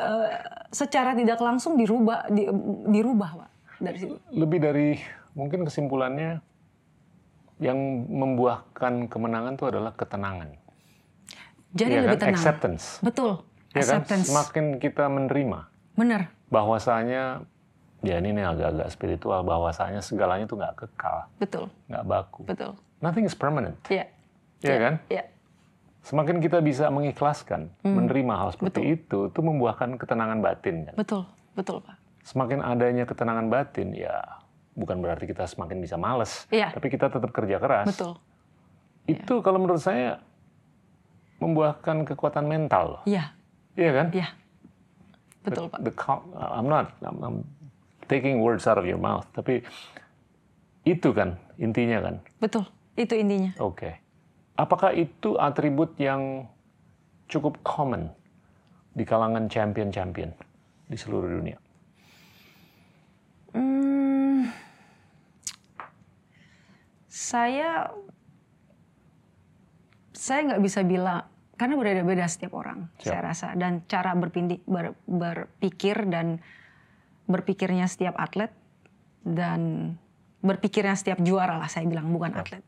uh, secara tidak langsung dirubah, di- dirubah pak dari situ. Lebih dari mungkin kesimpulannya yang membuahkan kemenangan itu adalah ketenangan. Jadi Iya lebih kan? tenang. Acceptance. Betul, Ya kan? acceptance. Semakin kita menerima Bener, bahwasanya ya ini nih agak-agak spiritual bahwasanya segalanya itu nggak kekal, betul, nggak baku. betul. Nothing is permanent. Iya. Iya kan? Iya. Semakin kita bisa mengikhlaskan, menerima hal seperti. Betul. itu, itu membuahkan ketenangan batin kan. Betul, betul Pak. Semakin adanya ketenangan batin, ya bukan berarti kita semakin bisa males, Iya. tapi kita tetap kerja keras. Betul. Itu kalau menurut saya membuahkan kekuatan mental loh. Iya, Iya kan? iya. Betul Pak. The cal- I'm not I'm, I'm taking words out of your mouth, tapi itu kan intinya kan. Betul. Itu intinya. Oke. Apakah itu atribut yang cukup common di kalangan champion-champion di seluruh dunia? Hmm, saya saya nggak bisa bilang karena berbeda-beda setiap orang Siap. saya rasa. Dan cara berpindi, ber- berpikir dan berpikirnya setiap atlet dan berpikirnya setiap juara lah saya bilang bukan atlet.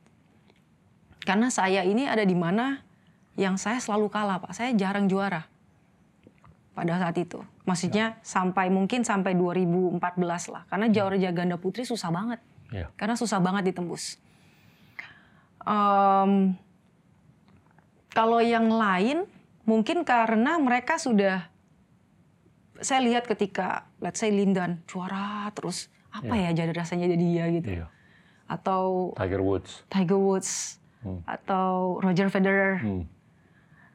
Karena saya ini ada di mana yang saya selalu kalah pak. Saya jarang juara pada saat itu. Maksudnya sampai mungkin sampai 2014 lah. Karena juara ganda putri susah banget. Ya. karena susah banget ditembus. Em, kalau yang lain mungkin karena mereka sudah, saya lihat ketika let's say Lindan juara terus apa ya jadi rasanya jadi dia gitu, Iya. atau Tiger Woods, Tiger Woods Hmm. atau Roger Federer, hmm.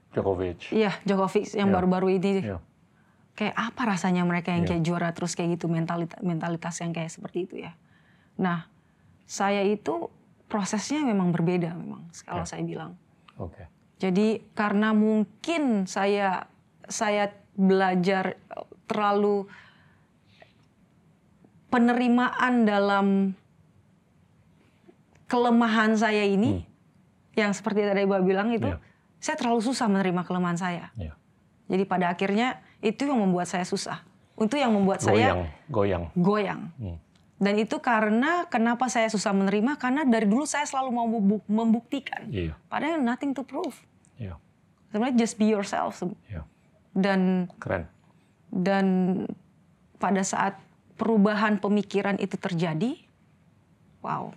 Djokovic. iya Djokovic yang Iya. baru-baru ini Iya. kayak apa rasanya mereka yang Iya. kayak juara terus kayak gitu mentalitas mentalitas yang kayak seperti itu ya. Nah, saya itu prosesnya memang berbeda memang kalau Ya. saya bilang. Oke. Jadi karena mungkin saya saya belajar terlalu penerimaan dalam kelemahan saya ini yang seperti tadi Ibu bilang itu Iya. saya terlalu susah menerima kelemahan saya. Iya. Jadi pada akhirnya itu yang membuat saya susah. Itu yang membuat saya Goyang, goyang. goyang. Hmm. Dan itu karena kenapa saya susah menerima karena dari dulu saya selalu mau membu- membuktikan. Iya. Padahal nothing to prove. Iya. Sebenarnya just be yourself. Iya. Dan Keren. dan pada saat perubahan pemikiran itu terjadi, wow,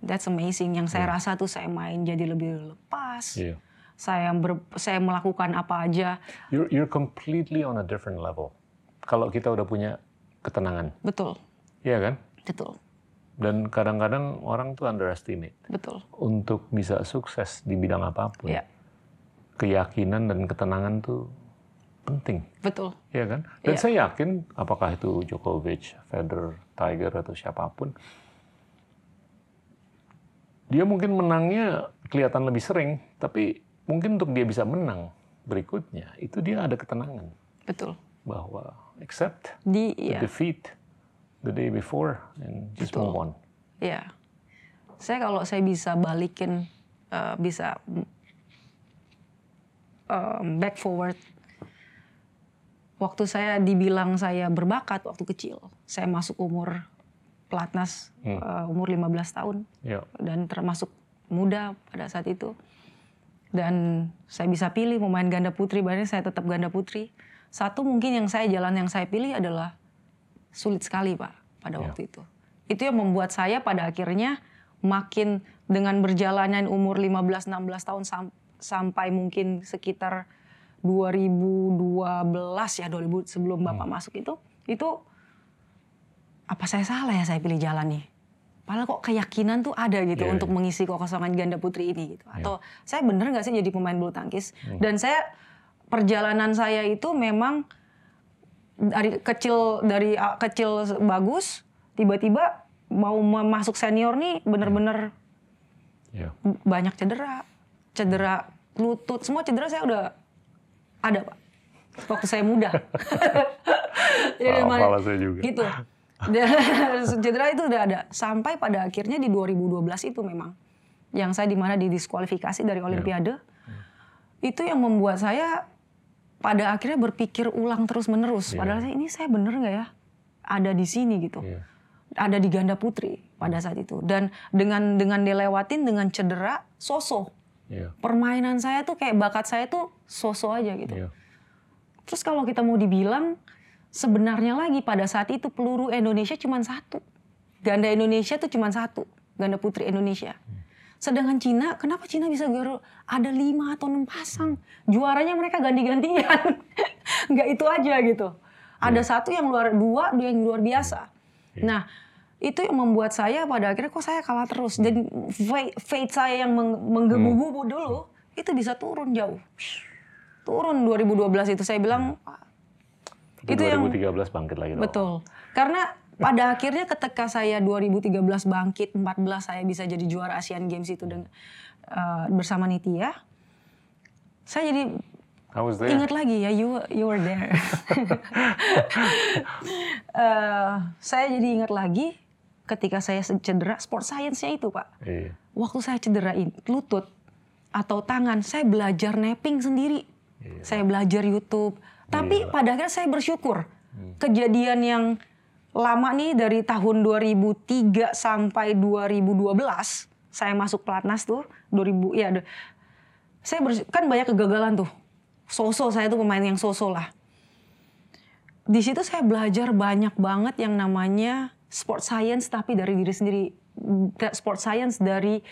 that's amazing. Yang saya Iya. rasa tuh saya main jadi lebih lepas. Iya. Saya ber, saya melakukan apa aja. You're, you're completely on a different level. Kalau kita udah punya ketenangan, Betul, iya kan? betul, Dan kadang-kadang orang tuh underestimate betul. untuk bisa sukses di bidang apa pun. Iya. Keyakinan dan ketenangan tuh penting, Betul. iya kan? Dan Iya. saya yakin apakah itu Djokovic, Federer, Tiger atau siapa pun, dia mungkin menangnya kelihatan lebih sering, tapi mungkin untuk dia bisa menang berikutnya itu dia ada ketenangan Betul. bahwa accept Di the ya, defeat the day before and just Betul. move on. ya. Saya kalau saya bisa balikin eh, bisa em, back forward waktu saya dibilang saya berbakat waktu kecil. Saya masuk umur pelatnas Hmm. eh, umur 15 tahun. Ya, dan termasuk muda pada saat itu. Dan saya bisa pilih mau main ganda putri, bahkan saya tetap ganda putri. Satu mungkin yang saya jalan yang saya pilih adalah sulit sekali pak pada Ya. waktu itu. Itu yang membuat saya pada akhirnya makin dengan berjalannya umur 15-16 tahun sam- sampai mungkin sekitar 2012 ya 2000 sebelum bapak masuk itu itu apa saya salah ya saya pilih jalan nih Padahal kok keyakinan tuh ada gitu Iya, untuk iya. mengisi kekosongan ganda putri ini gitu. Atau saya bener nggak sih jadi pemain bulu tangkis? Hmm. Dan saya perjalanan saya itu memang dari kecil dari ah, kecil bagus, tiba-tiba mau masuk senior nih bener-bener ya. banyak cedera, cedera lutut, semua cedera saya udah ada pak. Waktu saya muda. <laughs> Jadi mana- pala saya juga. Gitu. <laughs> Cedera itu udah ada sampai pada akhirnya di 2012 itu memang yang saya di mana didiskualifikasi dari Olimpiade itu yang membuat saya pada akhirnya berpikir ulang terus menerus. Iya. Padahal ini saya bener nggak ya ada di sini gitu, Iya. ada di ganda putri pada saat itu. Dan dengan dengan dilewatin dengan cedera soso Iya. permainan saya tuh kayak bakat saya tuh soso aja gitu. Iya. Terus kalau kita mau dibilang sebenarnya lagi pada saat itu peluru Indonesia cuma satu. Ganda Indonesia tuh cuma satu. Ganda putri Indonesia. Sedangkan Cina, kenapa Cina bisa garu ada lima atau enam pasang? Juaranya mereka ganti-gantian. <laughs> Nggak itu aja gitu. Ada satu yang luar dua, dua yang luar biasa. Nah, itu yang membuat saya pada akhirnya kok saya kalah terus. Dan fate, fate saya yang meng- menggebu-gebu dulu itu bisa turun jauh. Turun 2012 itu saya bilang "Ah, Itu, Itu yang- 2013 bangkit lagi dong. Betul. Karena pada akhirnya ketika saya 2013 bangkit, 14 saya bisa jadi juara Asian Games itu dengan eh, bersama Nitya. Saya jadi ingat lagi ya you you were there. <laughs> Eh, saya jadi ingat lagi ketika saya cedera sport science-nya itu, Pak. Iya. Waktu saya cederain lutut atau tangan, saya belajar napping sendiri. Iya. Saya belajar YouTube. Tapi pada akhirnya saya bersyukur. Kejadian yang lama nih dari tahun 2003 sampai 2012 saya masuk pelatnas tuh 2000 ya saya kan banyak kegagalan tuh. Sosok saya tuh pemain yang sosok lah. Di situ saya belajar banyak banget yang namanya sport science tapi dari diri sendiri. Sport science dari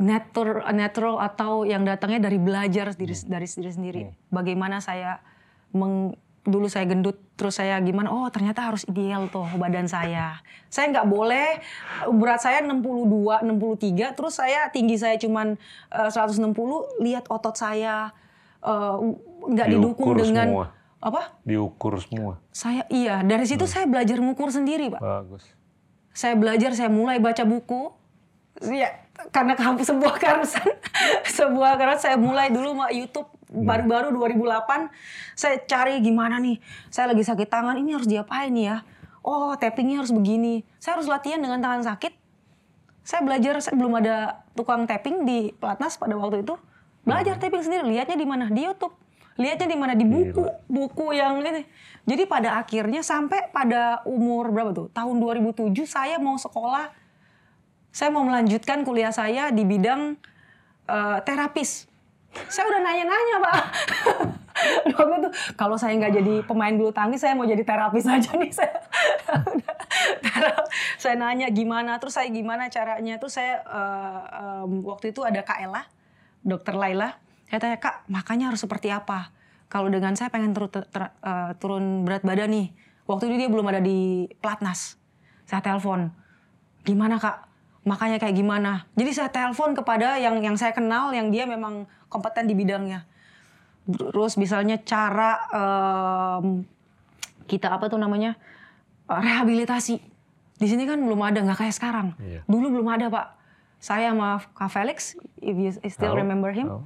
natural, natural atau yang datangnya dari belajar diri, dari diri sendiri. Bagaimana saya meng, dulu saya gendut terus saya gimana oh ternyata harus ideal tuh badan saya saya nggak boleh berat saya 62 63 terus saya tinggi saya cuman eh, 160 lihat otot saya eh, nggak didukung Diukur dengan semua. apa Diukur semua. saya iya dari situ saya belajar mengukur sendiri pak Bagus. saya belajar saya mulai baca buku ya karena sebuah keharusan <laughs> sebuah karena saya mulai dulu sama YouTube baru-baru 2008 saya cari gimana nih? Saya lagi sakit tangan ini harus diapain nih ya? Oh tappingnya harus begini. Saya harus latihan dengan tangan sakit. Saya belajar saya belum ada tukang tapping di pelatnas pada waktu itu. Belajar tapping sendiri. Lihatnya di mana? Di YouTube. Lihatnya di mana? Di buku buku yang ini. Jadi pada akhirnya sampai pada umur berapa tuh? Tahun 2007 saya mau sekolah. Saya mau melanjutkan kuliah saya di bidang eh, terapis saya udah nanya-nanya pak. <laughs> Waktu itu kalau saya nggak jadi pemain bulu tangkis saya mau jadi terapis aja nih saya. <laughs> Saya nanya gimana? Terus saya gimana caranya? Terus saya uh, um, waktu itu ada Kak Ella dokter Laila. Saya tanya Kak makanya harus seperti apa? Kalau dengan saya pengen tur ter uh, turun berat badan nih. Waktu itu dia belum ada di platnas. Saya telepon gimana Kak? Makanya kayak gimana? Jadi saya telepon kepada yang yang saya kenal yang dia memang kompeten di bidangnya. Terus misalnya cara um, kita apa tuh namanya rehabilitasi. Di sini kan belum ada nggak kayak sekarang. Iya. dulu belum ada pak. Saya sama Kak Felix if you still Tahu, remember him tahu.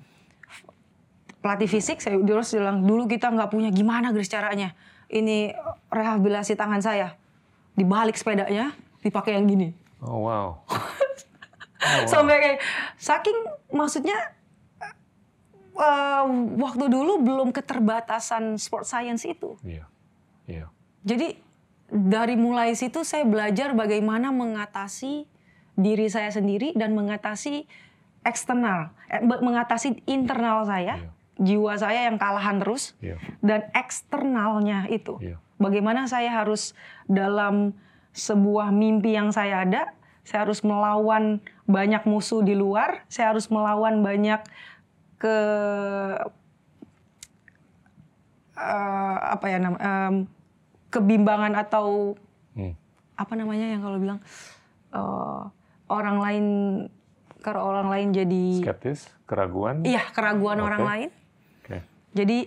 pelatih fisik saya terus bilang dulu kita nggak punya gimana Grace caranya? Ini rehabilitasi tangan saya. Dibalik sepedanya dipakai yang gini. Oh wow. <laughs> sampai kayak saking maksudnya eh, waktu dulu belum keterbatasan sport science itu Iya. Iya. jadi dari mulai situ saya belajar bagaimana mengatasi diri saya sendiri dan mengatasi eksternal eh, mengatasi internal saya Iya. jiwa saya yang kalahan terus Iya. dan eksternalnya itu Iya. bagaimana saya harus dalam sebuah mimpi yang saya ada, saya harus melawan banyak musuh di luar, saya harus melawan banyak ke eh, apa ya nam em, kebimbangan atau Hmm. apa namanya yang kalau bilang eh, orang lain kalau orang lain jadi Skeptis, keraguan. iya keraguan orang Oke. lain. Oke. Jadi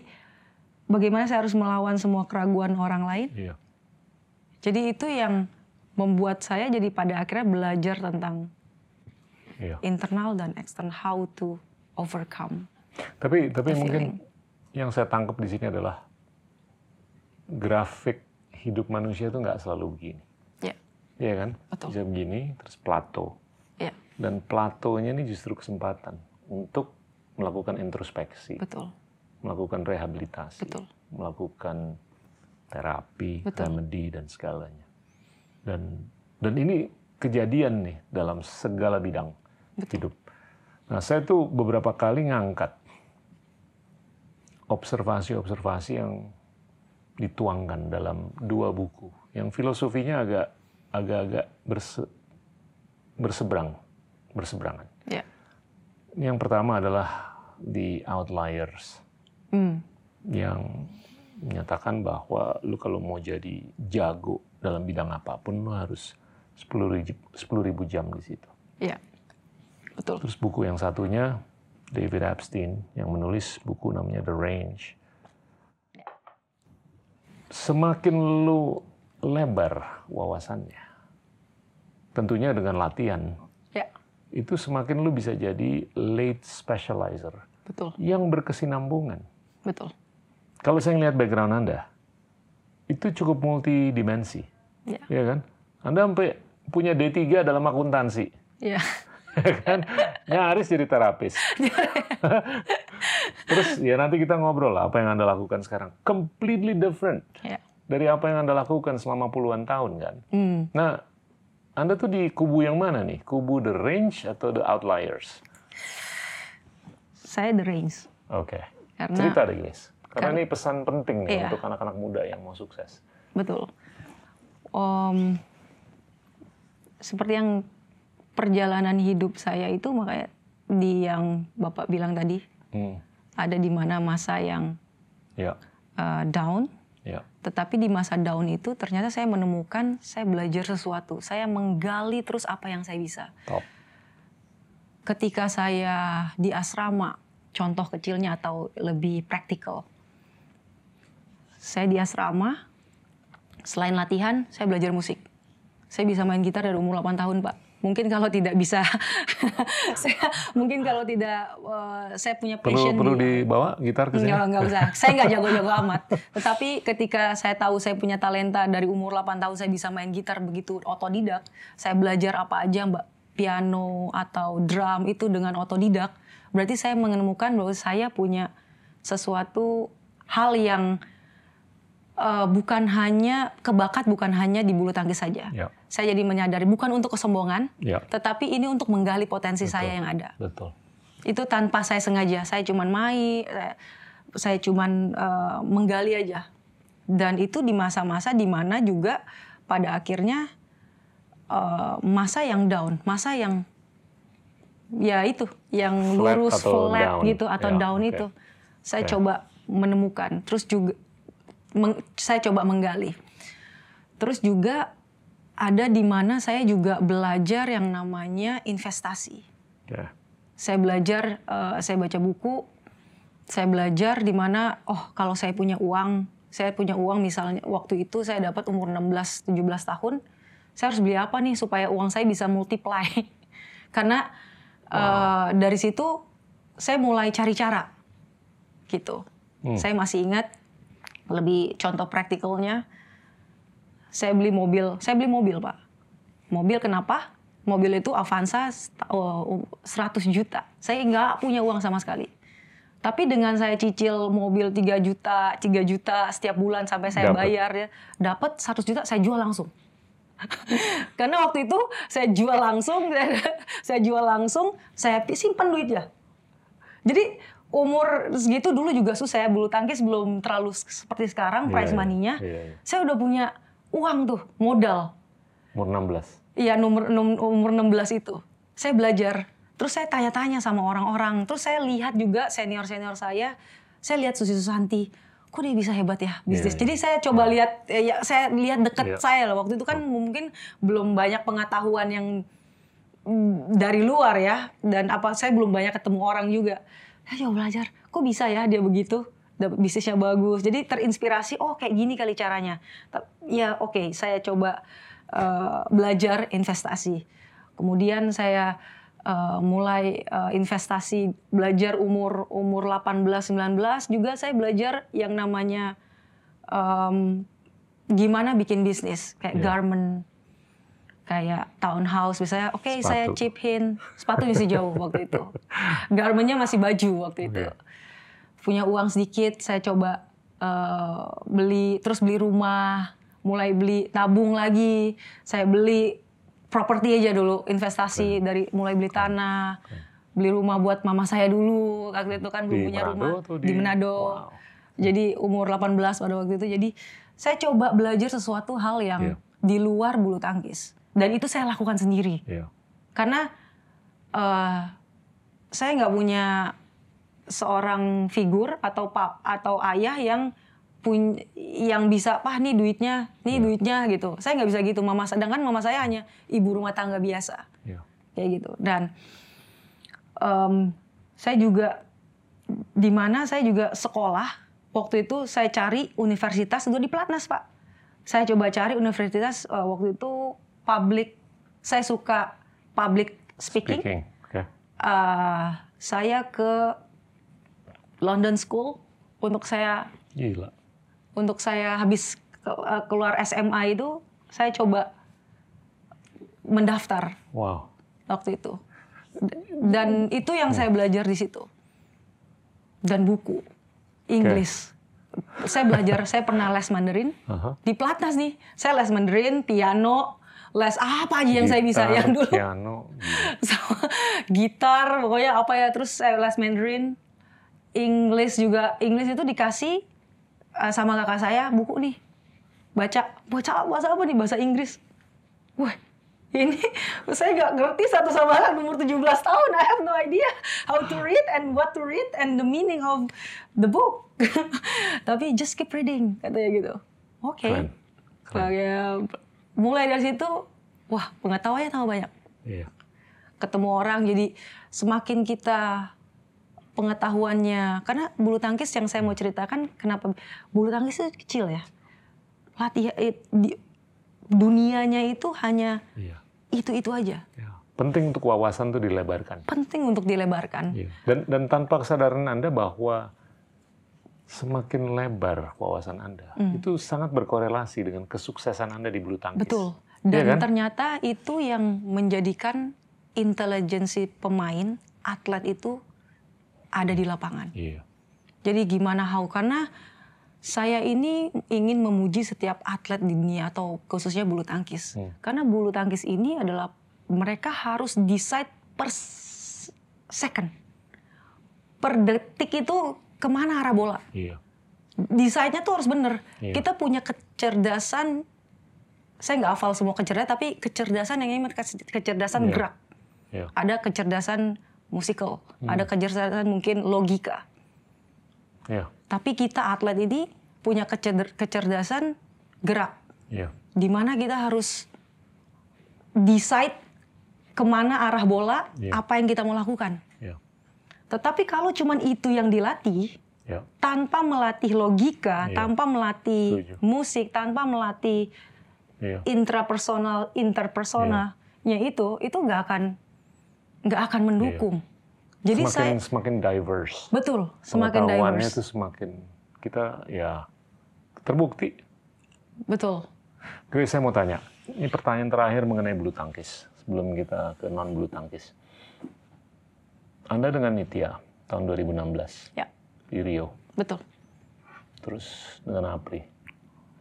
bagaimana saya harus melawan semua keraguan orang lain? Iya. Jadi itu yang membuat saya jadi pada akhirnya belajar tentang Iya. internal dan eksternal how to overcome. Tapi tapi mungkin yang saya tangkap di sini adalah grafik hidup manusia itu nggak selalu begini. Ya, Iya kan? Betul. Bisa begini, terus plato. ya, Dan platonya ini justru kesempatan untuk melakukan introspeksi, betul, melakukan rehabilitasi, betul. melakukan terapi, Betul. remedi dan segalanya. Dan dan ini kejadian nih dalam segala bidang hidup. Nah, saya tuh beberapa kali ngangkat observasi-observasi yang dituangkan dalam dua buku yang filosofinya agak agak-agak berse- berseberang, berseberangan. Ya, Yang pertama adalah The Outliers hmm, yang menyatakan bahwa lu kalau mau jadi jago dalam bidang apa pun lu harus 10 ribu, 10 ribu jam di situ. ya, betul. Terus buku yang satunya David Epstein yang menulis buku namanya The Range. Semakin lu lebar wawasannya, tentunya dengan latihan, Ya, itu semakin lu bisa jadi late specializer betul, yang berkesinambungan. betul. Kalau saya ngelihat background Anda, itu cukup multidimensi, Ya, ya kan? Anda sampai punya D3 dalam akuntansi, ya <laughs> kan? Nyaris jadi terapis. <laughs> Terus ya nanti kita ngobrol lah apa yang Anda lakukan sekarang. Completely different ya. dari apa yang Anda lakukan selama puluhan tahun kan. Hmm. Nah, Anda tuh di kubu yang mana nih? Kubu the range atau the outliers? Saya the range Oke. karena Cerita deh, Grace. Karena Kar- ini pesan penting nih Iya. untuk anak-anak muda yang mau sukses. betul. Om, seperti yang perjalanan hidup saya itu makanya di yang bapak bilang tadi Hmm. ada di mana masa yang Ya, uh, down ya. Tetapi di masa down itu ternyata saya menemukan saya belajar sesuatu. Saya menggali terus apa yang saya bisa. Top. Ketika saya di asrama, contoh kecilnya atau lebih praktikal. Saya di asrama, selain latihan, saya belajar musik. Saya bisa main gitar dari umur 8 tahun, Pak. Mungkin kalau tidak bisa, <laughs> saya mungkin kalau tidak, eh, saya punya Perlu passion perlu di- dibawa gitar ke sini? Enggak, enggak usah. Saya enggak <laughs> jago-jago amat. Tetapi ketika saya tahu saya punya talenta dari umur 8 tahun saya bisa main gitar begitu otodidak. Saya belajar apa aja Mbak, piano atau drum itu dengan otodidak. Berarti saya menemukan bahwa saya punya sesuatu hal yang eh, bukan hanya kebakat bukan hanya di bulu tangkis saja. Ya, Saya jadi menyadari bukan untuk kesombongan, ya. tetapi ini untuk menggali potensi saya yang ada Betul. itu tanpa saya sengaja saya cuman main saya- saya cuman uh, menggali aja. Dan itu di masa-masa di mana juga pada akhirnya uh, masa yang down, masa yang ya itu yang Flat lurus atau flat down. gitu atau Ya, down oke. itu. Saya Oke. coba menemukan, terus juga saya coba menggali. Terus juga ada di mana saya juga belajar yang namanya investasi. Ya. Saya belajar, eh, saya baca buku, saya belajar di mana, oh kalau saya punya uang, saya punya uang misalnya waktu itu saya dapat umur 16-17 tahun, saya harus beli apa nih supaya uang saya bisa multiply. <laughs> Karena eh, dari situ saya mulai cari cara, gitu. Hmm. Saya masih ingat lebih contoh praktikalnya, saya beli mobil, saya beli mobil pak. Mobil kenapa? Mobil itu Avanza uh, 100 juta. Saya nggak punya uang sama sekali. Tapi dengan saya cicil mobil 3 juta, 3 juta setiap bulan sampai saya Dapat. bayar ya, dapat 100 juta saya jual langsung. <laughs> Karena waktu itu saya jual langsung, <laughs> saya jual langsung, saya simpan duitnya. Jadi umur segitu dulu juga susah ya, bulu tangkis belum terlalu seperti sekarang Iya, price iya. money-nya. Iya, iya. Saya udah punya uang tuh, modal. Umur 16. Iya, nomor umur 16 itu. Saya belajar. Terus saya tanya-tanya sama orang-orang. Terus saya lihat juga senior-senior saya. Saya lihat Susi Susanti. Kok dia bisa hebat ya bisnis. Iya, Jadi saya coba lihat, eh, ya, saya lihat deket Iya. saya loh. Waktu itu kan mungkin belum banyak pengetahuan yang mm, dari luar ya. Dan apa saya belum banyak ketemu orang juga. Saya coba belajar. Kok bisa ya dia begitu? Dapat bisnisnya bagus. Jadi terinspirasi. Oh kayak gini kali caranya. Ya oke. saya coba eh, belajar investasi. Kemudian saya eh, mulai eh, investasi belajar umur umur 18 19 juga saya belajar yang namanya em, gimana bikin bisnis kayak Iya. garment kayak townhouse misalnya oke saya Sepatu. chip in. Sepatu masih jauh <laughs> waktu itu. Garmentnya masih baju waktu itu. Oke. punya uang sedikit saya coba eh, beli terus beli rumah mulai beli tabung lagi. Saya beli properti aja dulu investasi dari mulai beli tanah beli rumah buat mama saya dulu. Waktu itu kan belum punya Manado rumah. di, di- Manado. Wow. jadi umur 18 pada waktu itu. Jadi saya coba belajar sesuatu hal yang Iya. di luar bulu tangkis dan itu saya lakukan sendiri Iya. karena eh, saya nggak punya seorang figur atau pap atau ayah yang pun yang bisa pah nih duitnya nih Iya. duitnya gitu saya nggak bisa gitu mama sedangkan mama saya hanya ibu rumah tangga biasa Iya. kayak gitu dan em, saya juga di mana saya juga sekolah waktu itu saya cari universitas itu di Platnas pak saya coba cari universitas eh, waktu itu public saya suka public speaking, Speaking. Oke. Eh, saya ke London School untuk saya Gila. untuk saya habis eh, keluar SMA itu saya coba mendaftar Wow. waktu itu. Dan itu yang saya belajar di situ. Dan buku Inggris. Saya belajar, saya pernah les Mandarin Aha. di Platnas nih. Saya les Mandarin, piano, les apa aja yang saya bisa Gitar, yang dulu Piano. <laughs> sama gitar, pokoknya apa ya. Terus saya les Mandarin, Inggris juga. Inggris itu dikasih eh, sama kakak saya buku nih. Baca, baca bahasa apa nih? Bahasa Inggris. Wah, ini <laughs> saya nggak ngerti satu sama lain umur 17 tahun. I have no idea how to read and what to read and the meaning of the book. <laughs> Tapi just keep reading katanya gitu. Oke. Keren. Keren. Kayak mulai dari situ, wah pengetahuannya tambah banyak Iya. ketemu orang jadi semakin kita pengetahuannya karena bulu tangkis yang saya mau ceritakan kenapa bulu tangkis itu kecil ya latihan di- dunianya itu hanya Iya. itu itu aja Iya. Penting untuk wawasan tuh dilebarkan. penting untuk dilebarkan Iya. Dan dan tanpa kesadaran Anda bahwa semakin lebar wawasan Anda, itu sangat berkorelasi dengan kesuksesan Anda di bulu tangkis. betul Iya dan kan? ternyata itu yang menjadikan intelijensi pemain atlet itu ada di lapangan Iya. Jadi gimana how? Karena saya ini ingin memuji setiap atlet di dunia atau khususnya bulu tangkis. Hmm. Karena bulu tangkis ini adalah mereka harus decide per second. Per detik itu ke mana arah bola. Iya. Desainnya tuh harus bener. Iya. Kita punya kecerdasan, saya nggak hafal semua kecerdasan, tapi kecerdasan yang ini kecerdasan Iya. gerak. Iya. Ada kecerdasan musikal, ada kecerdasan mungkin logika. Iya. Tapi kita atlet ini punya kecer- kecerdasan gerak. Iya. di mana kita harus decide ke mana arah bola, Iya. apa yang kita mau lakukan. Tetapi kalau cuman itu yang dilatih, Iya. tanpa melatih logika, Iya. tanpa melatih Setuju. musik, tanpa melatih Iya. intrapersonal, interpersonalnya itu, itu nggak akan nggak akan mendukung. Jadi Iya. semakin saya semakin diverse. betul semakin diverse, itu semakin kita ya terbukti. betul. Grace, saya mau tanya. Ini pertanyaan terakhir mengenai bulu tangkis sebelum kita ke non bulu tangkis. Anda dengan Nitya tahun 2016 Ya, di Rio, betul. terus dengan Apri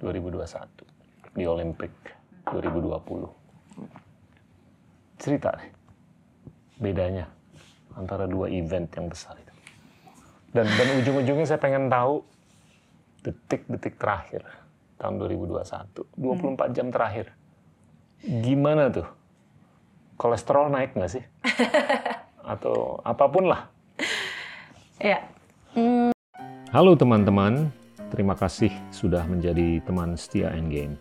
2021 di Olimpik 2020. Cerita deh bedanya antara dua event yang besar itu. Dan dan ujung-ujungnya saya pengen tahu detik-detik terakhir tahun 2021, 24 jam terakhir. Gimana tuh? Kolesterol naik nggak sih? <laughs> Atau apa pun lah. <laughs> Ya, Halo teman-teman, terima kasih sudah menjadi teman setia Endgame.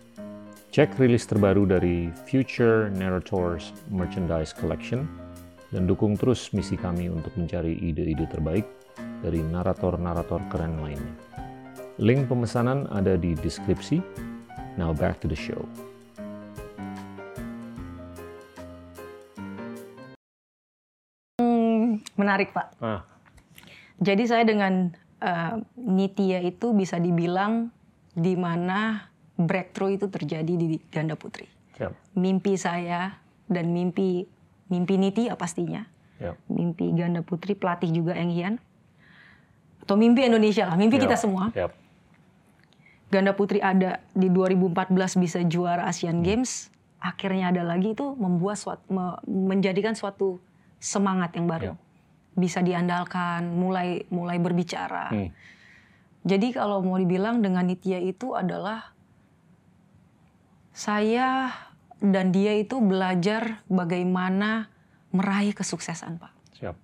Cek rilis terbaru dari Future Narrators Merchandise Collection dan dukung terus misi kami untuk mencari ide-ide terbaik dari narator-narator keren lainnya. Link pemesanan ada di deskripsi. Now back to the show. Menarik Pak. Ah, Jadi saya dengan eh, Nitya itu bisa dibilang di mana breakthrough itu terjadi di ganda putri. siap, Mimpi saya dan mimpi mimpi Nitya pastinya. siap, Mimpi ganda putri pelatih juga Eng Hian. Atau mimpi Indonesia lah, mimpi kita siap, semua. Siap, Ganda putri ada di 2014 bisa juara Asian Games. Akhirnya ada lagi itu membuat suatu, me- menjadikan suatu semangat yang baru. Ya. Bisa diandalkan, mulai mulai berbicara. Hmm. Jadi kalau mau dibilang dengan Nitya itu adalah saya dan dia itu belajar bagaimana meraih kesuksesan, Pak. siap,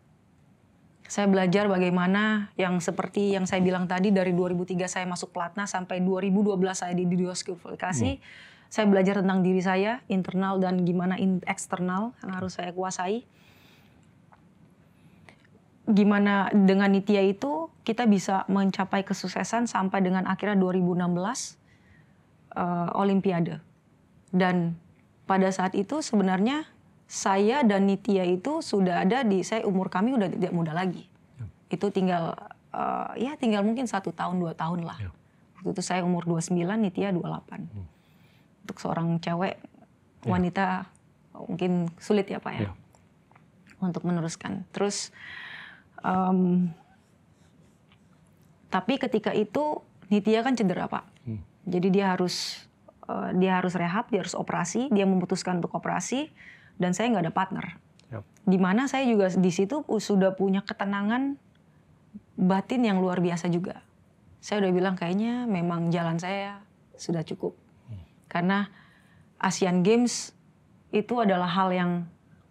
Saya belajar bagaimana yang seperti yang saya bilang tadi dari 2003 saya masuk pelatnas sampai 2012 saya di diskualifikasi. Saya belajar tentang diri saya, internal dan gimana eksternal yang harus saya kuasai. Gimana dengan Nitya itu kita bisa mencapai kesuksesan sampai dengan akhirnya 2016 eh, Olimpiade. Dan pada saat itu sebenarnya saya dan Nitya itu sudah ada di saya umur kami udah tidak muda lagi. Itu tinggal eh, ya tinggal mungkin satu tahun dua tahun lah. Ya. Waktu itu saya umur 29, Nitya 28. Untuk seorang cewek wanita mungkin sulit ya Pak ya. Ya. Untuk meneruskan. Terus em, tapi ketika itu Nitya kan cedera Pak. Hmm. Jadi dia harus eh, dia harus rehab, dia harus operasi, dia memutuskan untuk operasi dan saya nggak ada partner. Yap. Di mana saya juga di situ sudah punya ketenangan batin yang luar biasa juga. Saya udah bilang kayaknya memang jalan saya sudah cukup. Karena Asian Games itu adalah hal yang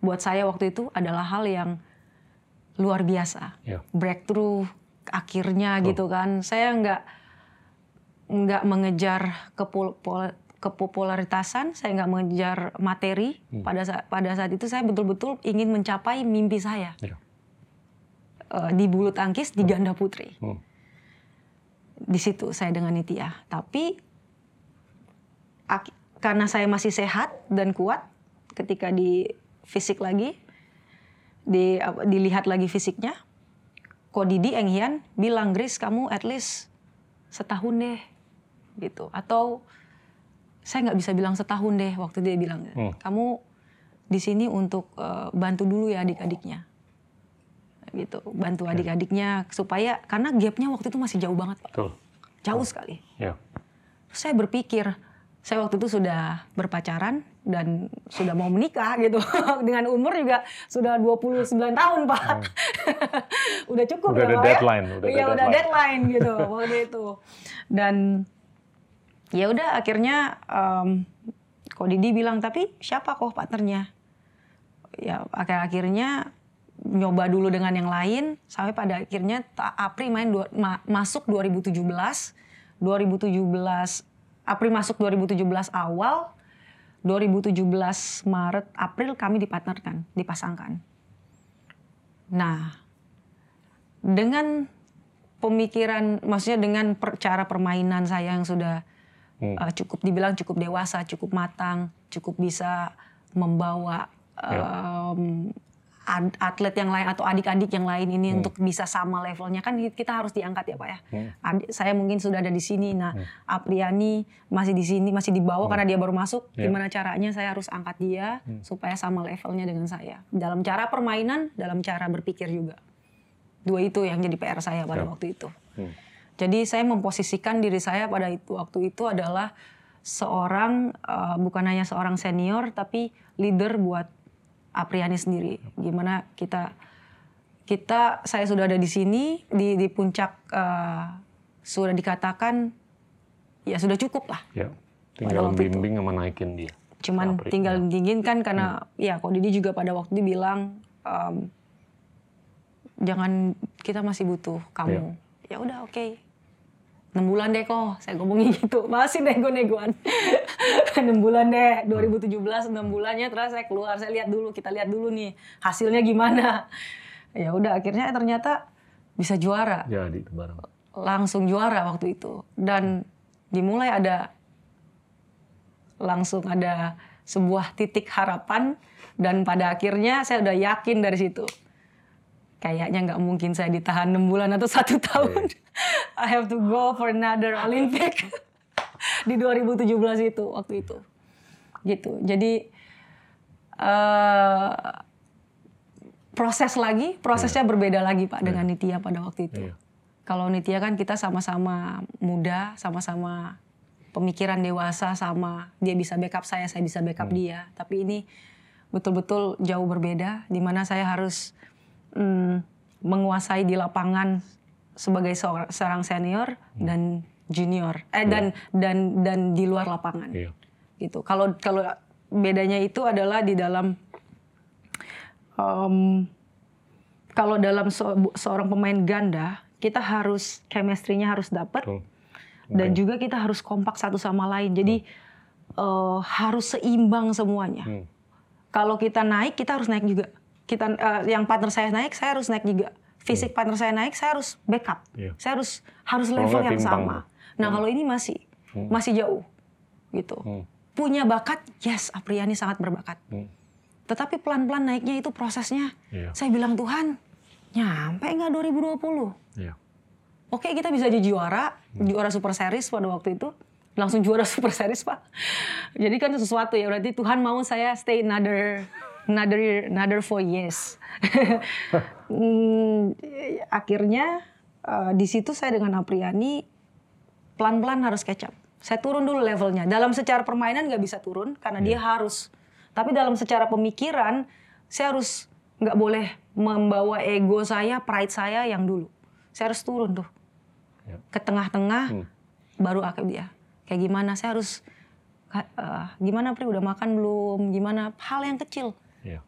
buat saya waktu itu adalah hal yang luar biasa. Ya. Breakthrough akhirnya Betul. gitu kan. Saya nggak nggak mengejar kepul- pol- kepopularitasan, saya nggak mengejar materi. Hmm. Pada saat pada saat itu saya betul-betul ingin mencapai mimpi saya Ya. Eh, di bulu tangkis di ganda putri. Hmm. Di situ saya dengan Nitya. Tapi karena saya masih sehat dan kuat ketika di fisik lagi, di apa, dilihat lagi fisiknya, Ko Didi Eng Hian bilang, Gris kamu at least setahun deh, gitu. Atau saya nggak bisa bilang setahun deh waktu dia bilang, Hmm. kamu di sini untuk eh, bantu dulu ya adik-adiknya, gitu. Bantu adik-adiknya supaya karena gapnya waktu itu masih jauh banget, Pak. Betul. jauh sekali. Ya. Terus saya berpikir, saya waktu itu sudah berpacaran dan sudah mau menikah gitu. <laughs> Dengan umur juga sudah 29 tahun, Pak. Hmm. <laughs> udah cukup Udah ya, ada Pak, ya? deadline, udah ada Iya, udah deadline. deadline <laughs> gitu waktu itu. Dan ya udah akhirnya em, kok Didi bilang tapi siapa kok partnernya? Ya akhir-akhirnya nyoba dulu dengan yang lain sampai pada akhirnya Apri main dua- ma- masuk 2017 2017 April masuk 2017 awal 2017 Maret April kami dipartnerkan dipasangkan nah dengan pemikiran maksudnya dengan per- cara permainan saya yang sudah Hmm. uh, cukup dibilang cukup dewasa cukup matang cukup bisa membawa um, atlet yang lain atau adik-adik yang lain ini Hmm. untuk bisa sama levelnya kan kita harus diangkat ya pak ya Hmm. Adik, saya mungkin sudah ada di sini nah Apriani masih di sini masih di bawah karena dia baru masuk Ya. gimana caranya saya harus angkat dia Hmm. supaya sama levelnya dengan saya dalam cara permainan dalam cara berpikir juga dua itu yang jadi PR saya pada Ya. waktu itu Hmm. jadi saya memposisikan diri saya pada itu waktu itu adalah seorang eh, bukan hanya seorang senior tapi leader buat Apriani sendiri. Gimana kita kita saya sudah ada di sini di di puncak eh, sudah dikatakan ya sudah cukup lah. Ya. Tinggal itu. bimbing sama naikin dia. Cuman Apri, tinggal ya. dinginkan karena ya kok Didi juga pada waktu itu bilang em, jangan kita masih butuh kamu. Ya udah oke. 6 bulan deh kok, saya ngomongin gitu. Masih nego-negoan. <laughs> 6 bulan deh, 2017 6 bulannya terus saya keluar, saya lihat dulu, kita lihat dulu nih hasilnya gimana. <laughs> Ya udah akhirnya ternyata bisa juara. Jadi itu bareng. Langsung juara waktu itu. Dan dimulai ada langsung ada sebuah titik harapan dan pada akhirnya saya udah yakin dari situ kayaknya nggak mungkin saya ditahan enam bulan atau satu tahun <laughs> I have to go for another Olympic. <laughs> Di 2017 itu waktu itu. Gitu. Jadi eh, proses lagi prosesnya berbeda lagi pak dengan Nitya pada waktu itu. Iya. kalau Nitya kan kita sama-sama muda sama-sama pemikiran dewasa sama dia bisa backup saya saya bisa backup dia. Tapi ini betul-betul jauh berbeda di mana saya harus mm, menguasai di lapangan sebagai seor- seorang senior dan junior eh dan dan dan di luar lapangan Iya. gitu kalau kalau bedanya itu adalah di dalam em, kalau dalam se- seorang pemain ganda kita harus chemistry-nya harus dapat Betul. dan juga kita harus kompak satu sama lain. Jadi eh, harus seimbang semuanya. Hmm. Kalau kita naik, kita harus naik juga. Kita eh, yang partner saya naik, saya harus naik juga. Fisik partner saya naik, saya harus backup. Iya. Saya harus harus level yang sama. Nah kalau ini masih masih jauh, gitu. Hmm. Punya bakat, yes, Apriani sangat berbakat. Hmm. Tetapi pelan-pelan naiknya itu prosesnya. Iya. Saya bilang Tuhan, nyampe nggak 2020? Iya. Oke kita bisa jadi juara, juara Super Series pada waktu itu. Langsung juara <laughs> Super Series Pak. Jadi kan sesuatu ya, berarti Tuhan mau saya stay another another another four years. Hmm, <laughs> akhirnya eh, di situ saya dengan Apriani pelan-pelan harus catch up. Saya turun dulu levelnya. Dalam secara permainan nggak bisa turun karena dia harus. Tapi dalam secara pemikiran saya harus nggak boleh membawa ego saya, pride saya yang dulu. Saya harus turun tuh Ya. ke tengah-tengah Hmm. baru akib dia. Kayak gimana? Saya harus eh, gimana Pri udah makan belum? Gimana? Hal yang kecil. Iya.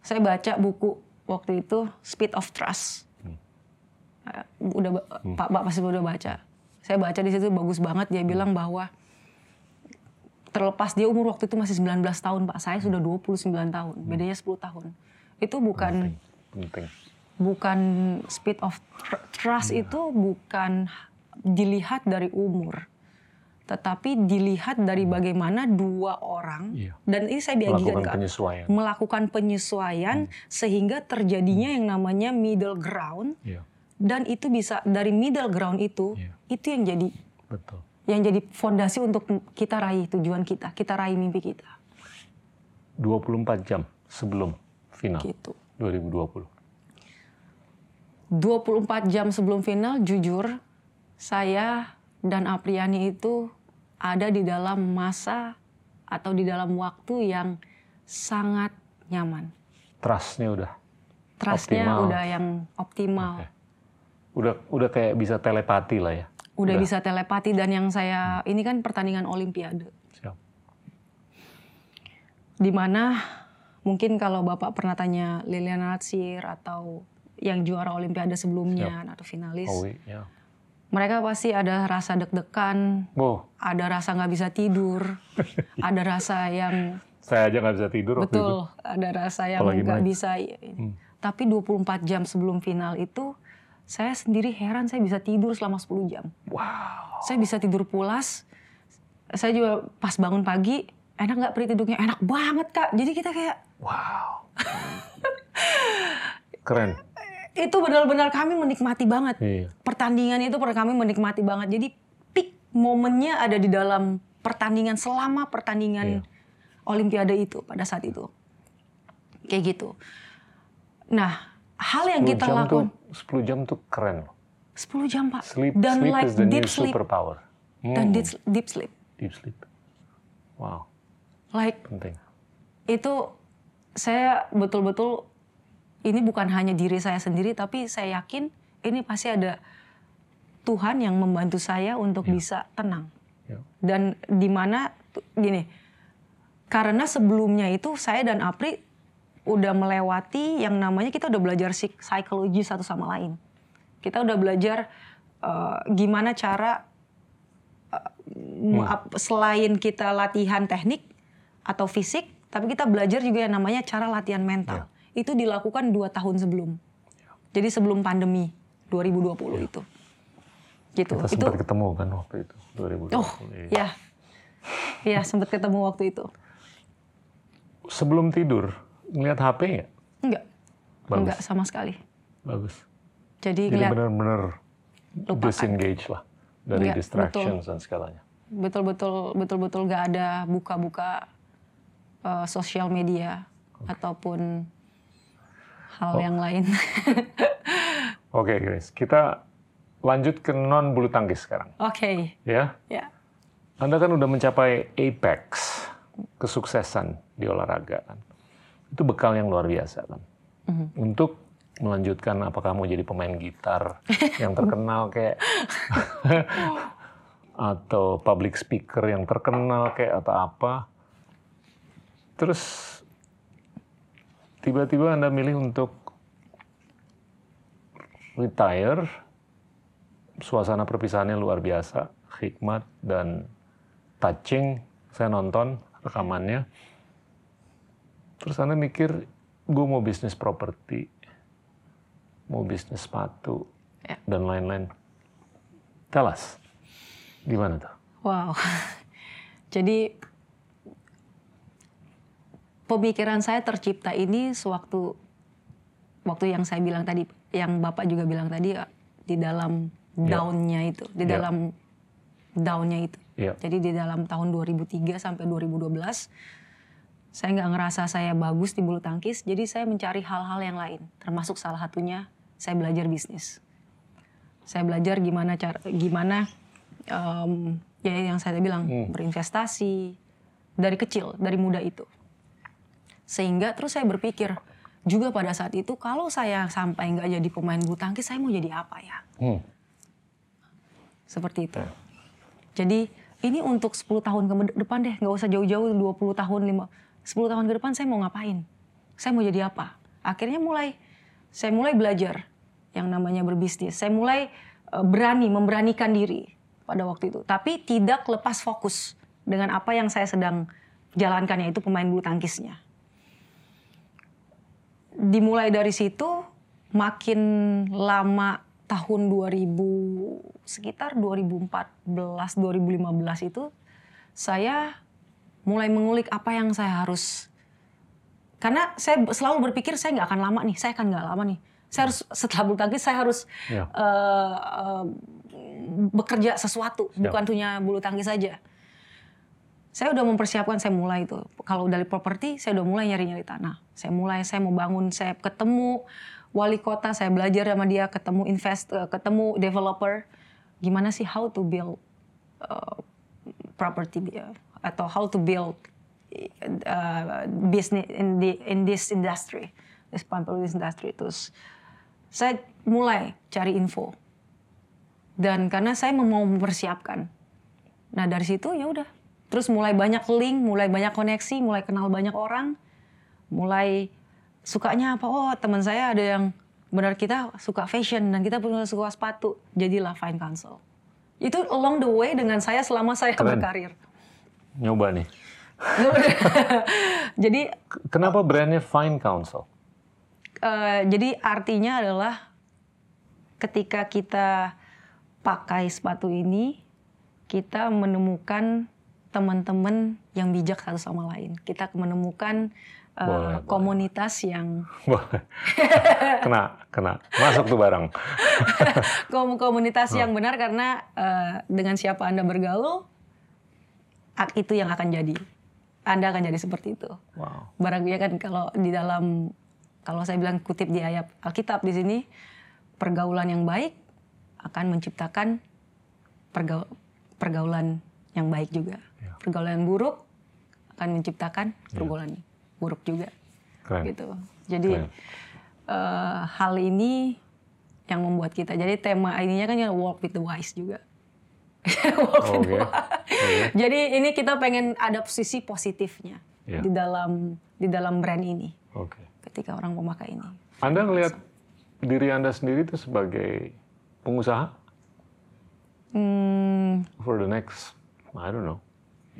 Saya baca buku waktu itu Speed of Trust. Eh, udah ba- Pak Pak pasti udah baca. Saya baca di situ bagus banget dia bilang bahwa terlepas dia umur waktu itu masih 19 tahun Pak. Saya sudah 29 tahun. Bedanya 10 tahun. Itu bukan Penting. bukan speed of tr- trust itu bukan dilihat dari umur tetapi dilihat dari bagaimana dua orang Iya. dan ini saya bagikan Melakukan penyesuaian. melakukan penyesuaian sehingga terjadinya yang namanya middle ground Iya. dan itu bisa dari middle ground itu Iya. itu yang jadi Betul. yang jadi fondasi untuk kita raih tujuan kita kita raih mimpi kita 24 jam sebelum final gitu 2020. 24 jam sebelum final, jujur, saya dan Apriani itu ada di dalam masa atau di dalam waktu yang sangat nyaman. Trustnya udah. Trustnya Optimal. udah yang optimal. Oke. Udah udah kayak bisa telepati lah ya. Udah Udah. bisa telepati dan yang saya ini kan pertandingan olimpiade. Siap. Di mana mungkin kalau Bapak pernah tanya Liliana Natsir atau yang juara olimpiade sebelumnya atau finalis, Owi, ya. Mereka pasti ada rasa deg-degan, Wow, ada rasa nggak bisa tidur, <laughs> ada rasa yang saya aja nggak bisa tidur waktu itu. betul, ada rasa yang nggak bisa. Hmm. Tapi 24 jam sebelum final itu saya sendiri heran saya bisa tidur selama 10 jam. Wow. Saya bisa tidur pulas. Saya juga pas bangun pagi enak nggak peri tidurnya enak banget kak. Jadi kita kayak Wow. <laughs> Keren. Itu benar-benar kami menikmati banget Iya. pertandingan itu per kami menikmati banget. Jadi peak momennya ada di dalam pertandingan selama pertandingan Iya. Olimpiade itu pada saat itu. Kayak gitu. Nah, hal yang 10 kita lakukan tuh 10 jam tuh keren loh. 10 jam pak Sleep, dan sleep like is the deep new sleep superpower. dan Hmm, deep, deep sleep. deep sleep. Wow, Like penting. itu saya betul-betul ini bukan hanya diri saya sendiri tapi saya yakin ini pasti ada Tuhan yang membantu saya untuk bisa tenang. Ya. dan di mana gini karena sebelumnya itu saya dan Apri udah melewati yang namanya kita udah belajar psik- psikologi satu sama lain. Kita udah belajar eh, gimana cara me- ap- selain kita latihan teknik atau fisik tapi kita belajar juga yang namanya cara latihan mental itu dilakukan dua tahun sebelum jadi sebelum pandemi 2020 itu gitu Kita itu sempat ketemu kan waktu itu 2020. Oh, Iya. ya. Ya, sempat ketemu waktu itu. Sebelum tidur ngeliat HP nggak? Enggak. Bagus. Enggak sama sekali. Bagus. Jadi Jadi benar-benar disengage lah dari Nggak, distractions dan segalanya. betul-betul betul-betul nggak ada buka-buka eh, sosial media ataupun hal Oh. yang lain. <laughs> Oke, Grace. Kita lanjut ke non bulu tangkis sekarang, Oke, ya. ya. Anda kan udah mencapai apex kesuksesan di olahraga kan. Itu bekal yang luar biasa kan. Mhm. Untuk melanjutkan apakah mau jadi pemain gitar <laughs> yang terkenal kayak <laughs> atau public speaker yang terkenal kayak atau apa. Terus tiba-tiba Anda milih untuk retire. Suasana perpisahannya luar biasa, hikmat dan touching. Saya nonton rekamannya. Terus Anda mikir, gue mau bisnis properti, mau bisnis sepatu, Ya. dan lain-lain. Tell us, gimana tuh? Wow. <laughs> Jadi pemikiran saya tercipta ini sewaktu waktu yang saya bilang tadi, yang Bapak juga bilang tadi ya, di dalam Ya. down-nya itu, di Ya. dalam down-nya itu. Iya. Jadi di dalam tahun 2003 sampai 2012 saya nggak ngerasa saya bagus di bulu tangkis, jadi saya mencari hal-hal yang lain, termasuk salah satunya saya belajar bisnis. Saya belajar gimana cara gimana em, ya yang saya bilang Hmm. berinvestasi dari kecil, dari muda itu. Sehingga terus saya berpikir juga pada saat itu kalau saya sampai nggak jadi pemain bulu tangkis, saya mau jadi apa ya? Hmm. Seperti itu. Jadi ini untuk 10 tahun ke depan deh, nggak usah jauh-jauh 20 tahun, 5, 10 tahun ke depan saya mau ngapain? Saya mau jadi apa? Akhirnya mulai saya mulai belajar yang namanya berbisnis. Saya mulai eh, berani memberanikan diri pada waktu itu, tapi tidak lepas fokus dengan apa yang saya sedang jalankan yaitu pemain bulu tangkisnya. Dimulai dari situ makin lama tahun 2000 sekitar 2014 2015 itu saya mulai mengulik apa yang saya harus karena saya selalu berpikir saya nggak akan lama nih saya akan nggak lama nih saya harus setelah bulu tangkis saya harus Ya. eh, eh, bekerja sesuatu Siap. bukan hanya bulu tangkis saja saya udah mempersiapkan saya mulai itu kalau dari properti saya udah mulai nyari nyari tanah. Saya mulai saya mau bangun saya ketemu wali kota saya belajar sama dia ketemu invest eh, ketemu developer. Gimana sih how to build eh, property uh, atau how to build uh, business in the in this industry, this property industry. Terus saya mulai cari info. Dan karena saya mau mempersiapkan. Nah dari situ ya udah, terus mulai banyak link, mulai banyak koneksi, mulai kenal banyak orang, mulai sukanya apa? Oh teman saya ada yang benar kita suka fashion dan kita punya suka sepatu, jadilah Fine Council. Itu along the way dengan saya selama saya Keren. berkarir. Nyoba nih. <laughs> Jadi Kenapa brandnya Fine Council? eh, jadi artinya adalah ketika kita pakai sepatu ini, kita menemukan teman-teman yang bijak satu sama lain. Kita menemukan eh, Boleh, boleh. komunitas yang <laughs> Boleh. kena, kena. Masuk tuh barang. <laughs> kom- komunitas yang benar karena eh, dengan siapa anda bergaul, itu yang akan jadi. Anda akan jadi seperti itu. Wow. Barangnya kan kalau di dalam kalau saya bilang kutip di ayat Alkitab di sini pergaulan yang baik akan menciptakan pergau- pergaulan yang baik juga. Pergaulan yang buruk akan menciptakan pergaulan buruk juga. Keren. Gitu. Jadi Keren. eh, hal ini yang membuat kita. Jadi tema ininya kan ya walk with the wise juga. <laughs> Walk with the Oke. wise. <laughs> Jadi ini kita pengen ada sisi positifnya Ya. di dalam di dalam brand ini Oke. ketika orang memakai ini. Anda ngelihat diri Anda sendiri itu sebagai pengusaha Hmm, for the next, I don't know,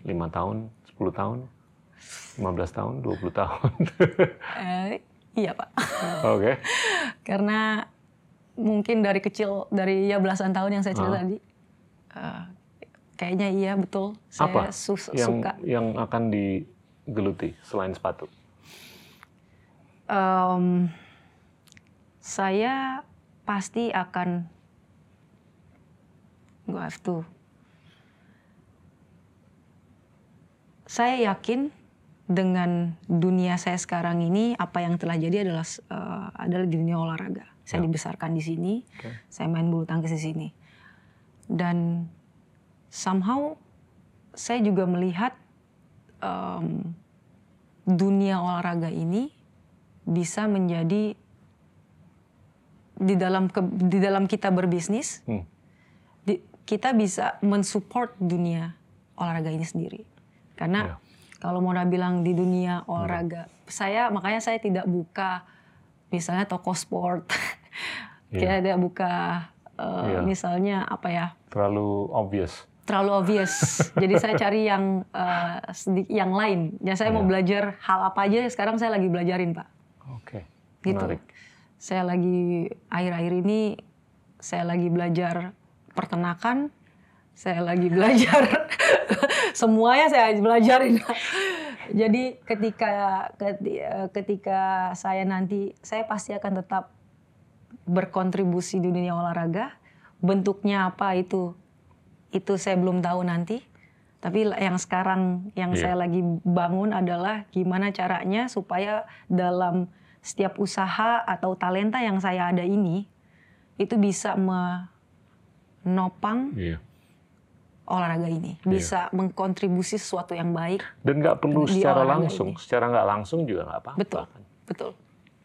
5 tahun, 10 tahun, 15 tahun, 20 tahun. eh, iya pak, Oke. karena mungkin dari kecil dari ya belasan tahun yang saya cerita Ah. tadi, eh, kayaknya iya betul. Saya Apa su- yang suka. yang akan digeluti selain sepatu? Em, saya pasti akan go have to. Saya yakin dengan dunia saya sekarang ini apa yang telah jadi adalah eh, adalah dunia olahraga. Saya Ya. dibesarkan di sini, Oke. saya main bulu tangkis di sini, dan somehow saya juga melihat em, dunia olahraga ini bisa menjadi di dalam ke- di dalam kita berbisnis Hmm. di- kita bisa mensupport dunia olahraga ini sendiri karena Ya. kalau mau bilang di dunia olahraga saya makanya saya tidak buka misalnya toko sport Iya. kita tidak buka eh, Iya. misalnya apa ya Terlalu obvious. terlalu obvious. <laughs> Jadi saya cari yang sedi- yang lain. Ya saya mau Iya. belajar hal apa aja sekarang saya lagi belajarin, Pak. Oke. Gitu. Menarik. Saya lagi akhir-akhir ini saya lagi belajar pertenakan. Saya lagi belajar <laughs> semuanya saya belajarin. Jadi ketika keti- eh, ketika saya nanti saya pasti akan tetap berkontribusi di dunia olahraga. Bentuknya apa itu itu saya belum tahu nanti. Tapi yang sekarang yang Iya. saya lagi bangun adalah gimana caranya supaya dalam setiap usaha atau talenta yang saya ada ini itu bisa menopang Iya. Olahraga ini, bisa mengkontribusi sesuatu yang baik. Dan nggak perlu secara langsung. ini. Secara nggak langsung juga nggak apa-apa. Betul, betul.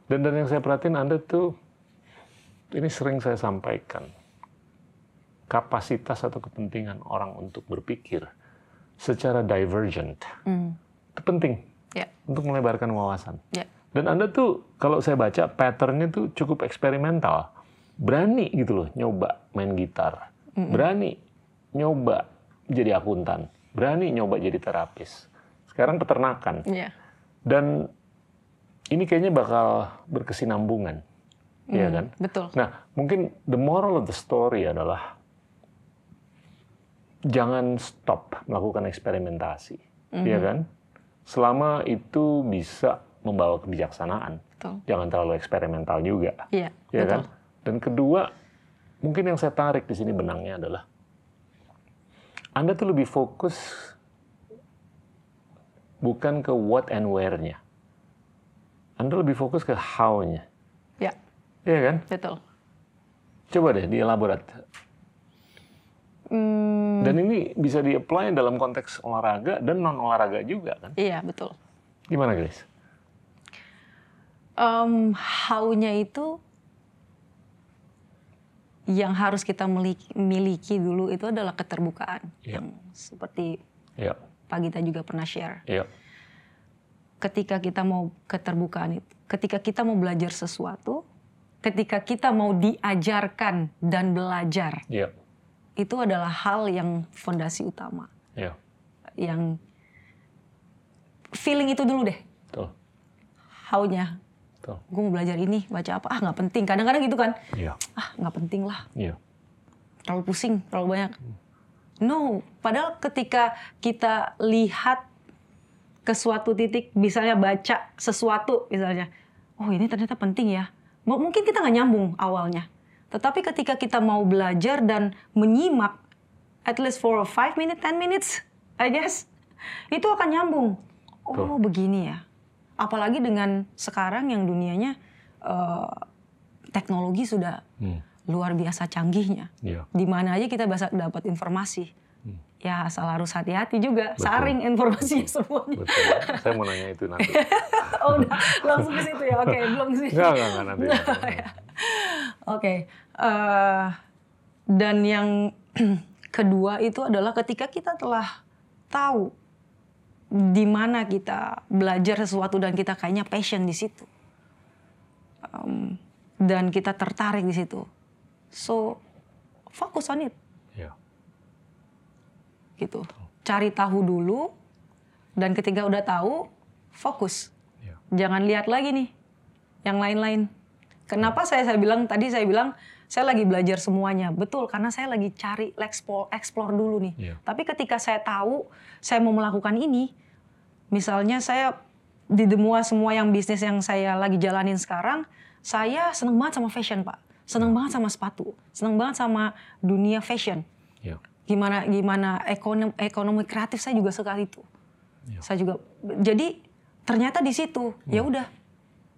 Dan dan yang saya perhatiin Anda tuh ini sering saya sampaikan kapasitas atau kepentingan orang untuk berpikir secara divergent Hmm, itu penting ya, untuk melebarkan wawasan. ya, Dan Anda tuh kalau saya baca patternnya tuh cukup eksperimental, berani gitu loh nyoba main gitar, berani nyoba jadi akuntan, berani nyoba jadi terapis. Sekarang peternakan ya, dan ini kayaknya bakal berkesinambungan, ya kan? betul. Nah, mungkin the moral of the story adalah jangan stop melakukan eksperimentasi, ya kan? Selama itu bisa membawa kebijaksanaan, Betul. jangan terlalu eksperimental juga, Iya, ya betul. kan? Dan kedua, mungkin yang saya tarik di sini benangnya adalah Anda tuh lebih fokus bukan ke what and where-nya. Anda lebih fokus ke how-nya. Ya, Iya kan? betul. Coba deh dielaborat. Hmm, Dan ini bisa di-apply dalam konteks olahraga dan non olahraga juga kan? iya betul. Gimana Grace? Em, how-nya itu yang harus kita miliki, miliki dulu itu adalah keterbukaan. Iya. Yang seperti Iya, Pak Gita juga pernah share. iya, Ketika kita mau keterbukaan itu, ketika kita mau belajar sesuatu, ketika kita mau diajarkan dan belajar, iya, itu adalah hal yang fondasi utama. iya, Yang feeling itu dulu deh, betul, how-nya. Betul. Gue mau belajar ini, baca apa? Ah nggak penting. Kadang-kadang gitu kan. Iya, Ah nggak penting lah. iya, terlalu pusing, terlalu banyak. No, padahal ketika kita lihat ke suatu titik, misalnya baca sesuatu, misalnya, oh ini ternyata penting ya. Mungkin kita nggak nyambung awalnya, tetapi ketika kita mau belajar dan menyimak, at least for five minutes, 10 minutes, I guess, itu akan nyambung. Oh begini ya. Apalagi dengan sekarang yang dunianya eh, teknologi sudah Hmm, luar biasa canggihnya. iya, Di mana aja kita bisa dapat informasi. Ya asal harus hati-hati juga, Betul. saring informasinya semuanya. betul. Saya mau nanya itu nanti. <laughs> oh udah langsung ke situ ya, oke <laughs> belum sih. Enggak, enggak, enggak nanti. <laughs> Oke, eh, dan yang <clears throat> kedua itu adalah ketika kita telah tahu di mana kita belajar sesuatu dan kita kayaknya passion di situ, Em, dan kita tertarik di situ, so fokus on it. Iya, gitu. Cari tahu dulu dan ketika udah tahu fokus. iya, Jangan lihat lagi nih yang lain-lain. Kenapa saya saya bilang tadi saya bilang saya lagi belajar semuanya. Betul karena saya lagi cari explore explore dulu nih. Iya. Tapi ketika saya tahu saya mau melakukan ini, misalnya saya di semua semua yang bisnis yang saya lagi jalanin sekarang, saya seneng banget sama fashion, Pak. Seneng banget sama sepatu, seneng banget sama dunia fashion iya, gimana gimana ekonomi ekonomi kreatif saya juga suka itu Iya. saya juga jadi ternyata di situ ya udah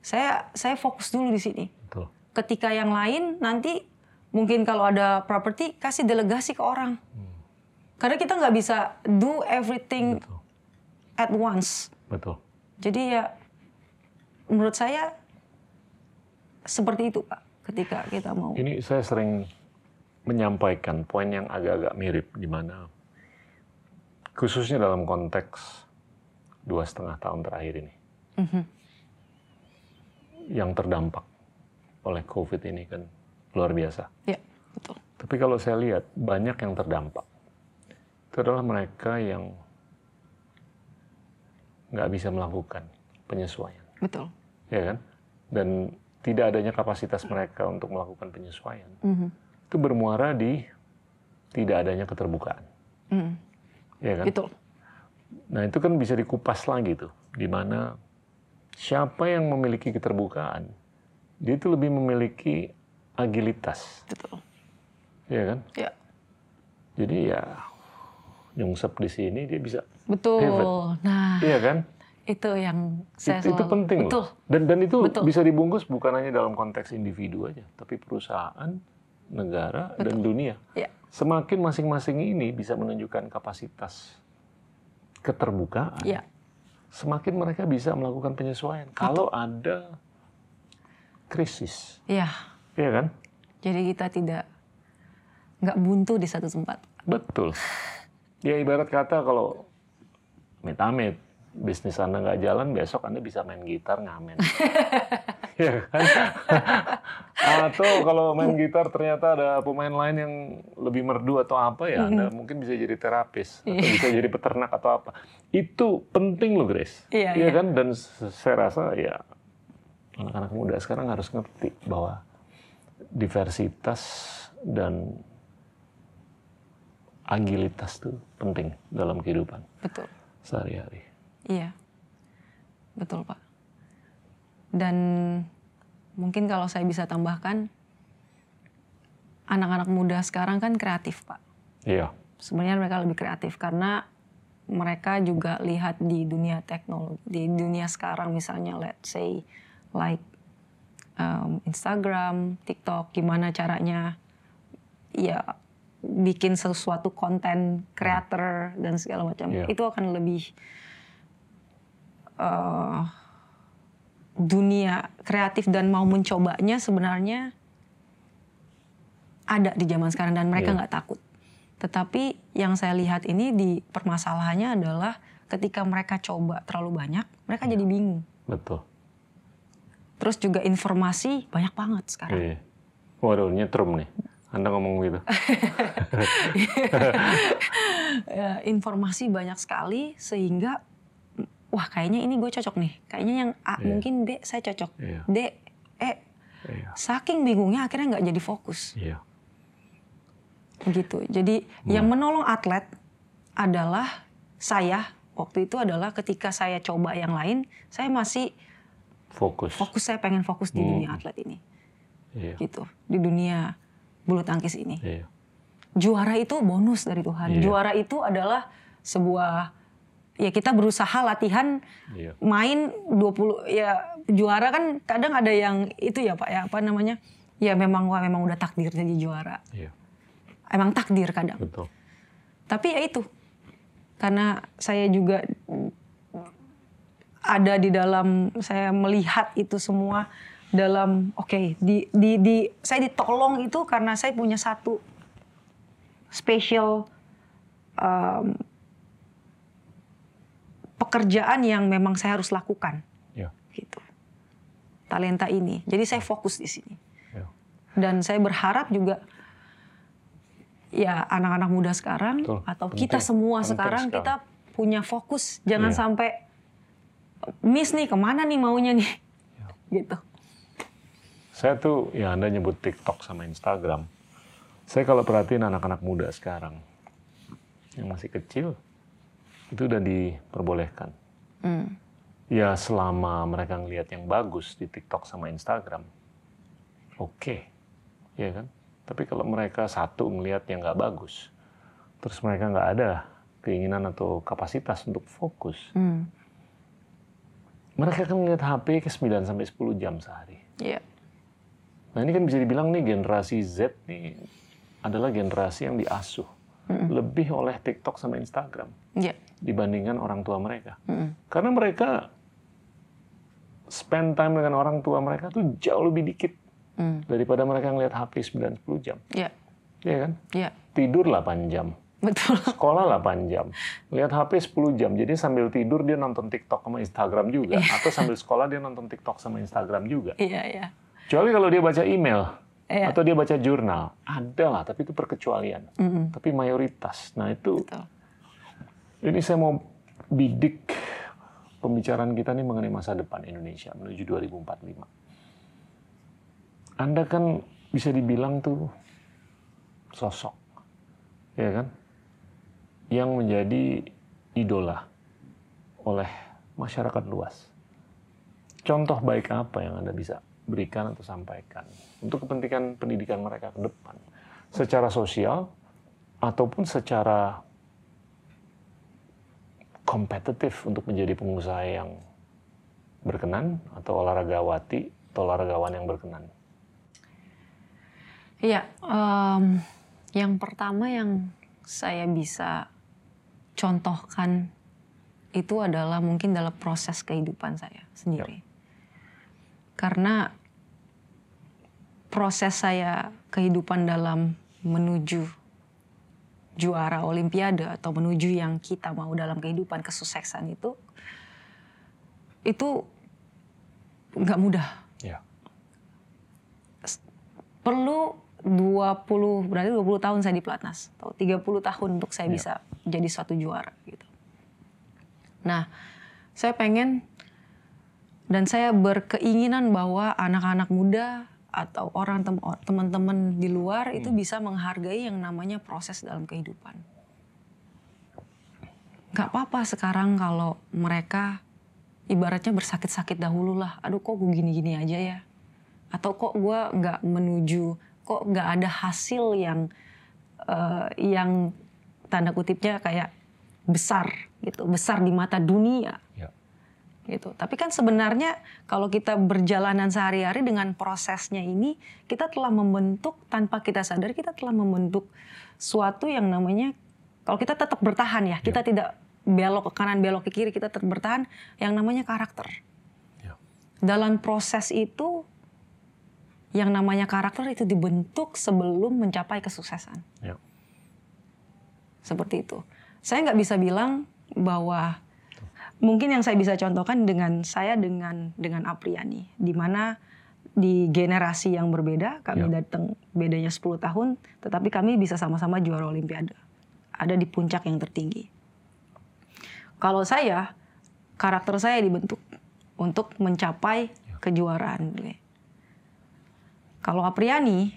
saya saya fokus dulu di sini. Ketika yang lain nanti mungkin kalau ada properti kasih delegasi ke orang karena kita nggak bisa do everything Betul. at once Betul. jadi ya menurut saya seperti itu pak ketika kita mau Ini saya sering menyampaikan poin yang agak-agak mirip di mana khususnya dalam konteks dua setengah tahun terakhir ini Mhm. yang terdampak oleh COVID ini kan luar biasa. ya betul Tapi kalau saya lihat banyak yang terdampak itu adalah mereka yang nggak bisa melakukan penyesuaian, betul ya kan? Dan tidak adanya kapasitas mereka untuk melakukan penyesuaian Mhm. itu bermuara di tidak adanya keterbukaan, Mhm. ya kan? betul Nah itu kan bisa dikupas lagi tuh, di mana siapa yang memiliki keterbukaan, dia itu lebih memiliki agilitas, betul ya kan? ya Jadi ya nyungsep di sini dia bisa, betul Pivot. nah iya kan? itu yang saya itu, itu selalu- penting betul loh. Dan dan itu Betul. bisa dibungkus bukan hanya dalam konteks individu aja, tapi perusahaan, negara dan dunia. ya Semakin masing-masing ini bisa menunjukkan kapasitas keterbukaan, ya semakin mereka bisa melakukan penyesuaian. Kalau ada krisis, ya ya kan? jadi kita tidak nggak buntu di satu tempat Betul. Ya ibarat kata kalau amit-amit bisnis Anda nggak jalan, besok Anda bisa main gitar ngamen. <laughs> ya kan? <laughs> atau kalau main gitar ternyata ada pemain lain yang lebih merdu atau apa ya, Anda mungkin bisa jadi terapis atau bisa jadi peternak atau apa. Itu penting loh, Grace. Iya, Iya iya. kan? Dan saya rasa ya anak-anak muda sekarang harus ngerti bahwa diversitas dan agilitas itu penting dalam kehidupan betul. sehari-hari. iya. Betul pak. Dan mungkin kalau saya bisa tambahkan anak-anak muda sekarang kan kreatif pak. Iya, sebenarnya mereka lebih kreatif karena mereka juga lihat di dunia teknologi di dunia sekarang misalnya let's say like um, Instagram, TikTok gimana caranya ya bikin sesuatu konten creator dan segala macam Iya. itu akan lebih eh, dunia kreatif dan mau mencobanya sebenarnya ada di zaman sekarang dan mereka Iya. nggak takut. Tetapi yang saya lihat ini di permasalahannya adalah ketika mereka coba terlalu banyak, mereka jadi bingung. Betul. Terus juga informasi banyak banget sekarang. Iya. Waduh, nyetrum nih. Anda ngomong gitu. <laughs> Ya, informasi banyak sekali sehingga wah kayaknya ini gue cocok nih. Kayaknya yang A Iya. mungkin B saya cocok. Iya. D E Iya. saking bingungnya akhirnya nggak jadi fokus Iya. gitu. Jadi yang menolong atlet adalah saya waktu itu adalah ketika saya coba yang lain, saya masih Fokus. fokus saya pengen fokus di Hmm. dunia atlet ini Iya. gitu. Di dunia bulu tangkis ini. Iya. juara itu bonus dari Tuhan. Iya. Juara itu adalah sebuah ya kita berusaha latihan Iya. main 20 ya juara kan kadang ada yang itu ya Pak ya apa namanya? Ya memang wah memang udah takdir jadi juara. Iya. Emang takdir kadang. Betul. Tapi ya itu. Karena saya juga ada di dalam saya melihat itu semua dalam oke di di di saya ditolong itu karena saya punya satu special um, pekerjaan yang memang saya harus lakukan Iya. gitu talenta ini jadi saya fokus di sini Iya. dan saya berharap juga ya anak-anak muda sekarang Betul. atau Penting. kita semua Penting sekarang sekali. kita punya fokus jangan Iya. sampai miss nih ke mana nih maunya nih Iya. gitu Saya tuh, ya Anda nyebut TikTok sama Instagram. Saya kalau perhatiin anak-anak muda sekarang, yang masih kecil, itu udah diperbolehkan. Hmm. Ya selama mereka ngelihat yang bagus di TikTok sama Instagram, oke, ya kan? Tapi kalau mereka satu ngelihat yang nggak bagus, terus mereka nggak ada keinginan atau kapasitas untuk fokus, Hmm. Mereka kan ngelihat HP ke 9 sampai 10 jam sehari. Iya. Nah ini kan bisa dibilang nih generasi Z nih adalah generasi yang diasuh lebih oleh TikTok sama Instagram Iya. dibandingkan orang tua mereka. Mm-mm. Karena mereka spend time dengan orang tua mereka tuh jauh lebih dikit Hmm. daripada mereka ngeliat HP 9-10 jam. Iya. Iya kan? Iya. Tidur 8 jam. Betul. Sekolah 8 jam. Lihat HP 10 jam. Jadi sambil tidur dia nonton TikTok sama Instagram juga. Atau sambil sekolah dia nonton TikTok sama Instagram juga. Iya, iya. Kecuali kalau dia baca email Iya. atau dia baca jurnal, ada lah, tapi itu perkecualian. Mm-mm. Tapi mayoritas. Nah itu, Betul. ini saya mau bidik pembicaraan kita nih mengenai masa depan Indonesia menuju 2045. Anda kan bisa dibilang tuh sosok, ya kan, yang menjadi idola oleh masyarakat luas. Contoh baik apa yang Anda bisa berikan atau sampaikan untuk kepentingan pendidikan mereka ke depan, secara sosial ataupun secara kompetitif untuk menjadi pengusaha yang berkenan atau olahragawati atau olahragawan yang berkenan. Iya, em, yang pertama yang saya bisa contohkan itu adalah mungkin dalam proses kehidupan saya sendiri. Karena proses saya kehidupan dalam menuju juara olimpiade atau menuju yang kita mau dalam kehidupan kesuksesan itu itu nggak mudah. Ya, perlu 20 berarti 20 tahun saya di pelatnas atau 30 tahun untuk saya Iya. bisa jadi suatu juara gitu. Nah, saya pengen dan saya berkeinginan bahwa anak-anak muda atau orang tem- teman-teman di luar itu bisa menghargai yang namanya proses dalam kehidupan. Gak apa-apa sekarang kalau mereka ibaratnya bersakit-sakit dahulu lah. Aduh kok gue gini-gini aja ya. Atau kok gue nggak menuju, kok nggak ada hasil yang eh, yang tanda kutipnya kayak besar gitu, besar di mata dunia ya, gitu. Tapi kan sebenarnya kalau kita berjalanan sehari-hari dengan prosesnya ini, kita telah membentuk tanpa kita sadar kita telah membentuk suatu yang namanya kalau kita tetap bertahan ya, kita tidak belok ke kanan, belok ke kiri, kita tetap bertahan yang namanya karakter. Ya. Dalam proses itu yang namanya karakter itu dibentuk sebelum mencapai kesuksesan. Ya. Seperti itu. Saya nggak bisa bilang bahwa mungkin yang saya bisa contohkan dengan saya dengan dengan Apriani, di mana di generasi yang berbeda, kami Ya. datang bedanya 10 tahun, tetapi kami bisa sama-sama juara Olimpiade. Ada di puncak yang tertinggi. Kalau saya, karakter saya dibentuk untuk mencapai kejuaraan. Kalau Apriani,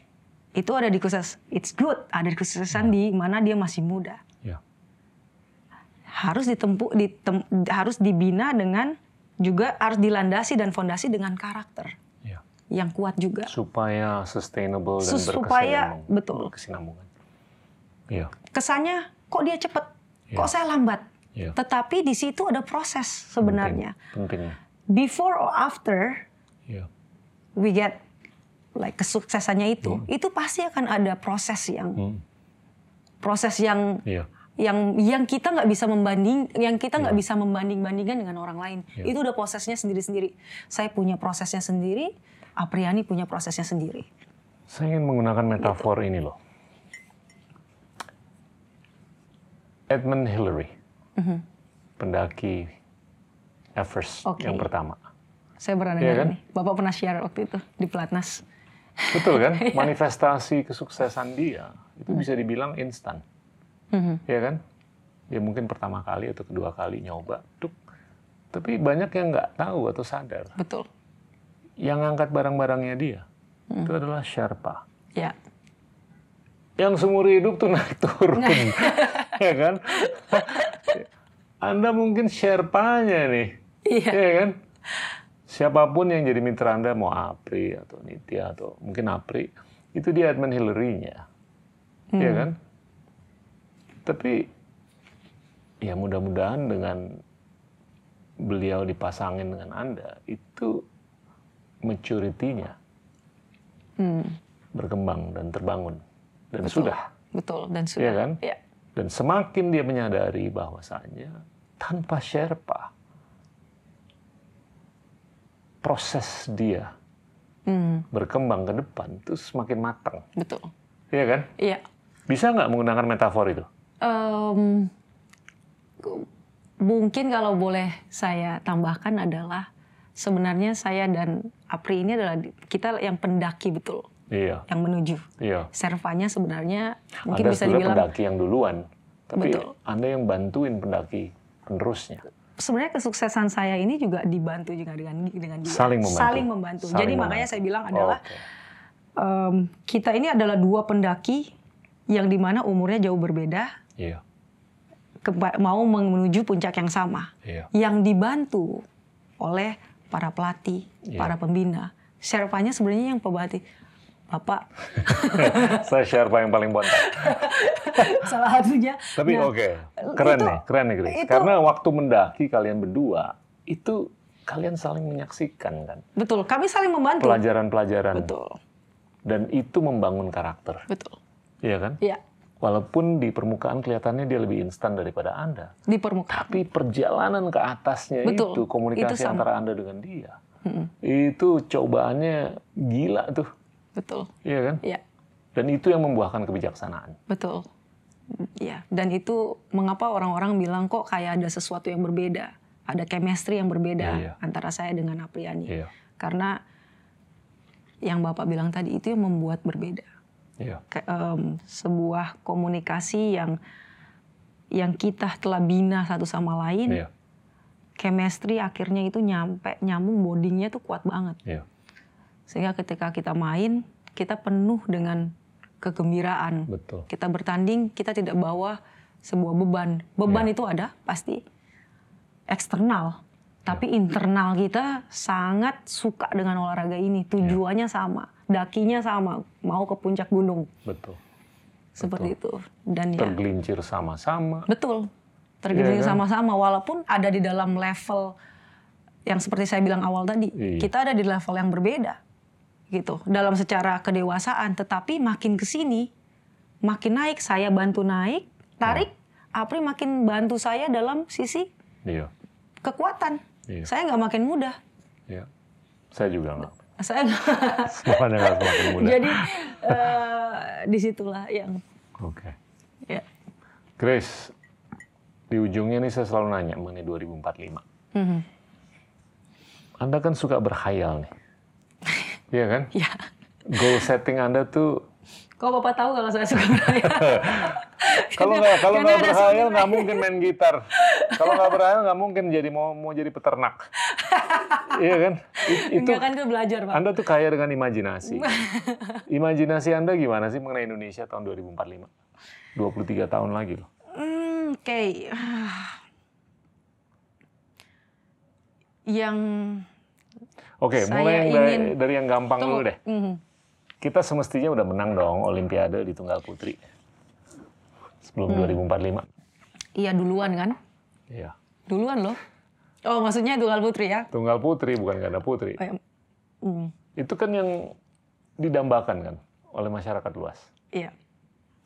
itu ada di khusus, it's good, ada di kesuksesan di mana dia masih muda Ya. harus ditempuh ditem- harus dibina dengan juga harus dilandasi dan fondasi dengan karakter Ya. yang kuat juga. Supaya sustainable dan supaya- betul. berkesinambungan. Iya. Kesannya kok dia cepet, Ya. kok saya lambat. Iya. Tetapi di situ ada proses sebenarnya. Penting. Before or after Iya. we get like kesuksesannya itu, itu pasti akan ada proses yang Hmm. proses yang Iya. yang yang kita nggak bisa membanding yang kita nggak bisa membanding bandingkan dengan orang lain Iya. itu udah prosesnya sendiri sendiri saya punya prosesnya sendiri Apriani punya prosesnya sendiri Saya ingin menggunakan metafor ini loh. Edmund Hillary, pendaki Everest. Oke. yang pertama. saya Iya dengar kan? nih bapak pernah share waktu itu di pelatnas Betul kan? <laughs> Iya. Manifestasi kesuksesan dia itu bisa dibilang instan. Mhm. ya kan? Dia mungkin pertama kali atau kedua kali nyoba, duk. Tapi banyak yang nggak tahu atau sadar. betul Yang ngangkat barang-barangnya dia Hmm. itu adalah Sherpa. ya Yang seumur hidup tuh naik turun, <laughs> ya kan? <laughs> Anda mungkin Sherpanya nih, iya ya kan? Siapa pun yang jadi mitra Anda, mau Apri atau Nitya atau mungkin Apri, itu dia admin Hillary-nya, ya Hmm. kan? Tapi ya mudah-mudahan dengan beliau dipasangin dengan Anda, itu maturity-nya Hmm, berkembang dan terbangun. Dan Betul. sudah. betul dan sudah Iya kan? ya Dan semakin dia menyadari bahwasanya tanpa Sherpa, proses dia Hmm, berkembang ke depan itu semakin matang. betul Iya kan? iya Bisa nggak menggunakan metafor itu? Em, mungkin kalau boleh saya tambahkan adalah sebenarnya saya dan Apri ini adalah kita yang pendaki betul Iya, yang menuju iya. servanya sebenarnya mungkin Anda bisa dibilang pendaki yang duluan, tapi Betul. Anda yang bantuin pendaki penerusnya. Sebenarnya kesuksesan saya ini juga dibantu juga dengan dengan dia Saling membantu. Saling membantu. Saling Jadi membantu. makanya saya bilang adalah Oke. em, kita ini adalah dua pendaki yang di mana umurnya jauh berbeda Iya, mau menuju puncak yang sama iya. yang dibantu oleh para pelatih, Iya. para pembina. Sherpanya sebenarnya yang pelatih. Bapak <laughs> Saya Sherpa yang paling bontot. <laughs> salah satunya. Tapi Nah, oke, keren itu- nih, keren nih Grace. itu- Karena waktu mendaki kalian berdua, itu kalian saling menyaksikan kan Betul, kami saling membantu. pelajaran-pelajaran Betul, dan itu membangun karakter, betul. iya kan? Ya, Walaupun di permukaan kelihatannya dia lebih instan daripada Anda, di permukaan. tapi perjalanan ke atasnya Betul, itu komunikasi itu sama. antara Anda dengan dia, Mm-mm, itu cobaannya gila tuh, Betul. iya kan? Ya, Dan itu yang membuahkan kebijaksanaan. betul. Ya, dan itu mengapa orang-orang bilang kok kayak ada sesuatu yang berbeda, ada chemistry yang berbeda Iya. antara saya dengan Apriani. Iya, Karena yang Bapak bilang tadi itu yang membuat berbeda. iya, ke- em, sebuah komunikasi yang yang kita telah bina satu sama lain, iya, chemistry akhirnya itu nyampe nyambung bondingnya tuh kuat banget. iya, Sehingga ketika kita main, kita penuh dengan kegembiraan. betul. Kita bertanding, kita tidak bawa sebuah beban. Beban Iya. itu ada pasti eksternal, tapi internal kita sangat suka dengan olahraga ini. Tujuannya sama, dakinya sama, mau ke puncak gunung. Betul. seperti itu dan ya Tergelincir sama-sama. betul tergelincir kan? sama-sama walaupun ada di dalam level yang seperti saya bilang awal tadi, Iya. kita ada di level yang berbeda gitu dalam secara kedewasaan. Tetapi makin ke sini, makin naik, saya bantu naik, tarik, Apri makin bantu saya dalam sisi Iya. kekuatan. Iya. Saya nggak makin mudah. Iya. Saya juga nggak. Saya nggak- <laughs> Semuanya nggak semakin mudah. Jadi eh, di situlah yang Oke. ya. Grace, di ujungnya nih saya selalu nanya mengenai 2045. Mhm. Anda kan suka berkhayal nih. <laughs> Iya kan? Ya. Goal setting Anda tuh Kok bapak tahu kalau saya suka berkhayal? <laughs> kalau nggak kalau nggak suami nggak mungkin main gitar. Kalau nggak berkhayal nggak mungkin jadi mau mau jadi peternak. <laughs> iya kan? Itu Enggak kan itu belajar pak. Anda tuh kaya dengan imajinasi. <laughs> imajinasi Anda gimana sih mengenai Indonesia tahun 2045? 23 tahun lagi loh. Hmm, Oke. <sighs> Yang Oke, Saya mulai yang dari, dari yang gampang dulu Tunggu. deh. Mhm. Kita semestinya udah menang dong Olimpiade di Tunggal Putri. Sebelum Hmm. 2045. Iya duluan kan? Iya. Duluan loh. Oh maksudnya tunggal putri ya? Tunggal Putri bukan ganda putri. Oh, ya. Hmm, Itu kan yang didambakan kan oleh masyarakat luas. Iya.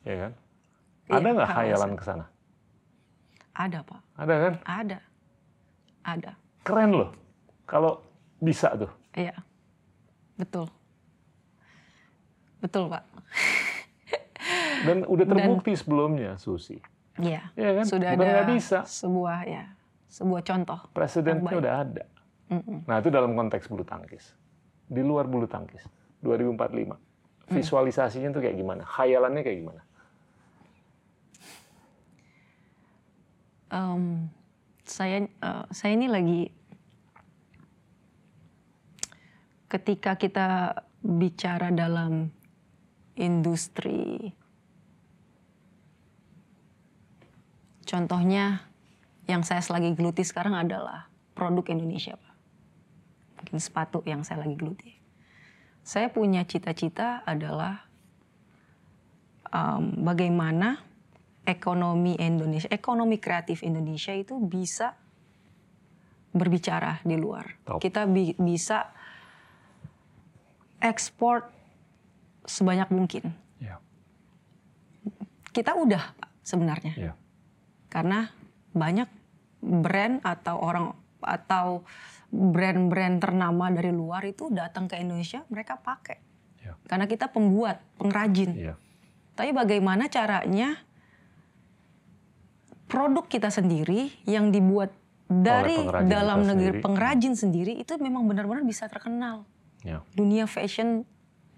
Ya kan? Iya, Ada nggak khayalan ke sana? Ada pak. Ada kan? Ada. Ada. Keren loh. Kalau bisa tuh. Iya. Betul. Betul pak. <laughs> Dan udah terbukti sebelumnya, Susi. Iya. Iya kan? Sudah Bukan ada bisa. sebuah ya sebuah contoh. Presidennya udah ada. Mm-mm. Nah itu dalam konteks bulu tangkis. Di luar bulu tangkis, 2045. Visualisasinya tuh kayak gimana? Khayalannya kayak gimana? Em, saya eh, saya ini lagi ketika kita bicara dalam industri contohnya yang saya lagi geluti sekarang adalah produk Indonesia Pak. Mungkin sepatu yang saya lagi geluti. Saya punya cita-cita adalah em, bagaimana ekonomi Indonesia, ekonomi kreatif Indonesia itu bisa berbicara di luar. Top. Kita bi- bisa ekspor sebanyak mungkin. Ya. Kita udah Pak, sebenarnya. Ya. Karena banyak brand atau orang atau brand-brand ternama dari luar itu datang ke Indonesia, mereka pakai. Ya. Karena kita pembuat, pengrajin. Iya. Tapi bagaimana caranya produk kita sendiri yang dibuat dari dalam kita negeri sendiri. pengrajin sendiri itu memang benar-benar bisa terkenal Ya. dunia fashion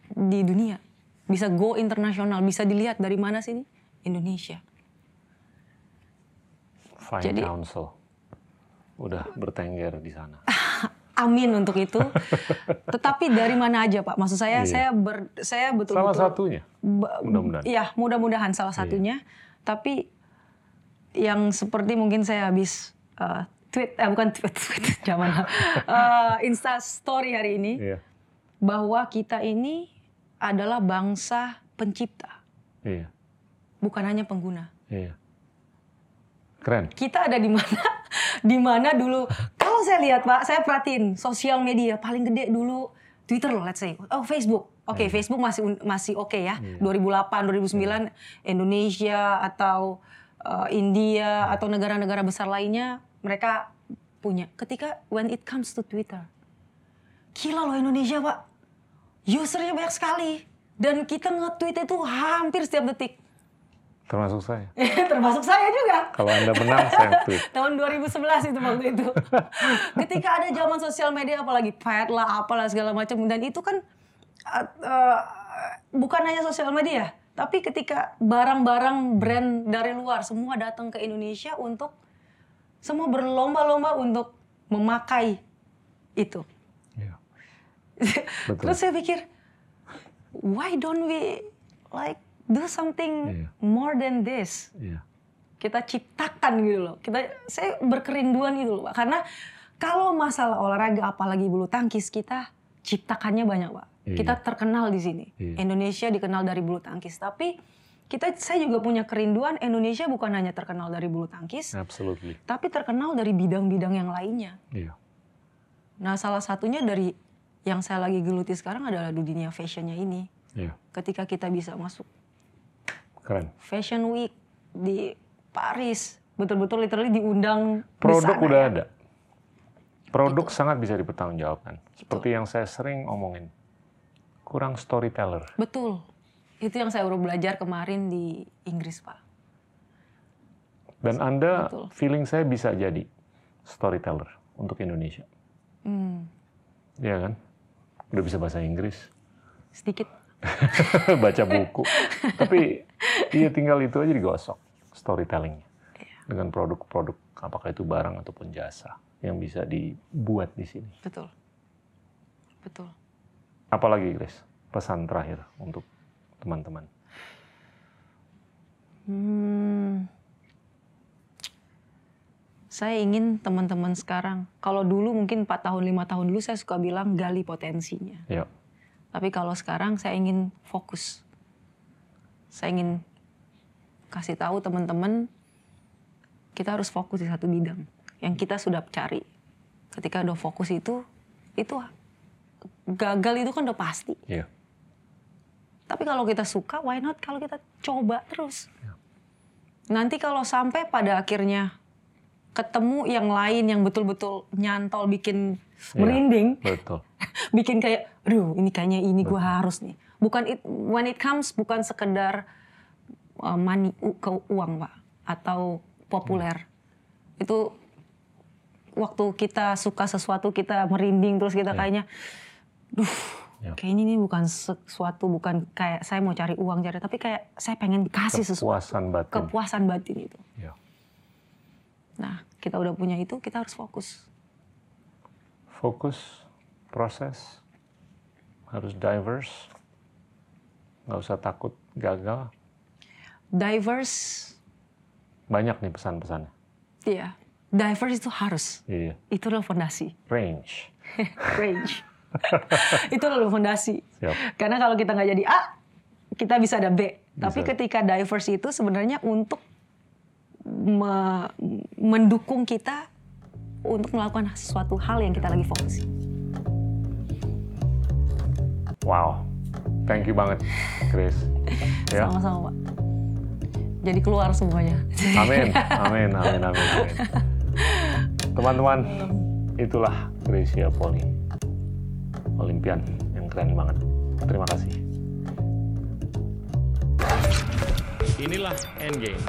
di dunia bisa go internasional bisa dilihat dari mana sini Indonesia Fine Jadi- Council. Udah bertengger di sana. <laughs> amin untuk itu <laughs> tetapi dari mana aja pak maksud saya Iya. saya ber saya Salah betul-betul satunya. Ba- Mudah-mudahan. Iya, mudah-mudahan salah Iya. satunya. Tapi yang seperti mungkin saya habis uh, tweet, eh bukan tweet, <laughs> tweet zaman uh, Insta Story hari ini Iya. Bahwa kita ini adalah bangsa pencipta, Iya. bukan hanya pengguna. Iya. Keren. Kita ada di mana? <laughs> di mana dulu? Kalau saya lihat Pak, saya perhatiin sosial media paling gede dulu Twitter loh, let's say. Oh Facebook. Oke, Iya. Facebook masih masih oke ya. Iya. 2008, 2009 Indonesia atau uh, India Iya. atau negara-negara besar lainnya mereka punya. Ketika when it comes to Twitter, gila loh Indonesia Pak. Usernya banyak sekali. Dan kita nge-tweet itu hampir setiap detik. Termasuk saya. <laughs> Termasuk saya juga. Kalau Anda menang, saya tweet. <laughs> Tahun 2011 itu waktu itu. <laughs> Ketika ada zaman sosial media apalagi pet lah apalah segala macam dan itu kan uh, uh, bukan hanya sosial media, tapi ketika barang-barang brand dari luar semua datang ke Indonesia untuk semua berlomba-lomba untuk memakai itu. Betul. Terus saya pikir why don't we like do something Iya. more than this? Iya. kita ciptakan gitu loh. Kita saya berkerinduan gitu loh, Pak. Karena kalau masalah olahraga apalagi bulu tangkis kita ciptakannya banyak, Pak. Iya. Kita terkenal di sini. Iya. Indonesia dikenal dari bulu tangkis, tapi kita saya juga punya kerinduan Indonesia bukan hanya terkenal dari bulu tangkis, Absolutely. tapi terkenal dari bidang-bidang yang lainnya. Iya. Nah salah satunya dari yang saya lagi geluti sekarang adalah di dunia fashionnya ini. Iya, Ketika kita bisa masuk keren. Fashion Week di Paris, betul-betul literally diundang di Produk sana udah ya. ada. Produk sangat bisa dipertanggungjawabkan. Seperti yang saya sering omongin. Kurang storyteller. Betul. Itu yang saya baru belajar kemarin di Inggris, Pak. Dan Anda, Betul. feeling saya bisa jadi storyteller untuk Indonesia. Hmm, Iya kan? Udah bisa bahasa Inggris. sedikit. <laughs> baca buku. Tapi iya tinggal itu aja digosok storytellingnya dengan produk-produk apakah itu barang ataupun jasa yang bisa dibuat di sini. Betul. Betul. Apalagi Grace, pesan terakhir untuk teman-teman. Hmm, saya ingin teman-teman sekarang, kalau dulu mungkin 4 tahun, 5 tahun dulu saya suka bilang gali potensinya. Ya, Tapi kalau sekarang saya ingin fokus. Saya ingin kasih tahu teman-teman kita harus fokus di satu bidang yang kita sudah cari. Ketika udah fokus itu, itu gagal itu kan udah pasti. iya, Tapi kalau kita suka, why not kalau kita coba terus. Nanti kalau sampai pada akhirnya ketemu yang lain yang betul-betul nyantol bikin Iya. merinding, betul. <laughs> bikin kayak, aduh ini kayaknya ini gue harus nih. Bukan it, when it comes bukan sekedar uh, money ke uang pak atau populer. Itu waktu kita suka sesuatu kita merinding terus kita kayaknya, duh Ya. kayaknya ini bukan sesuatu bukan kayak saya mau cari uang cari tapi kayak saya pengen kasih sesuatu Kepuasan batin. kepuasan batin itu. Ya. Nah kita udah punya itu kita harus fokus. Fokus, proses, harus diverse, nggak usah takut gagal. Diverse, Banyak nih pesan-pesannya. iya. Diverse itu harus. Iya, Itu adalah fondasi. range. <laughs> Range. <laughs> itu adalah fondasi. Siap. Karena kalau kita nggak jadi A, kita bisa ada B. Tapi Bisa. ketika diverse itu sebenarnya untuk me- mendukung kita untuk melakukan sesuatu hal yang kita lagi fokus. Wow, thank you banget, Chris. <laughs> Ya, Sama-sama, Pak. Jadi keluar semuanya. amin, <laughs> amin, amin, amin, amin. Teman-teman, itulah Gracia Poli, Olimpian yang keren banget. Terima kasih. Inilah Endgame.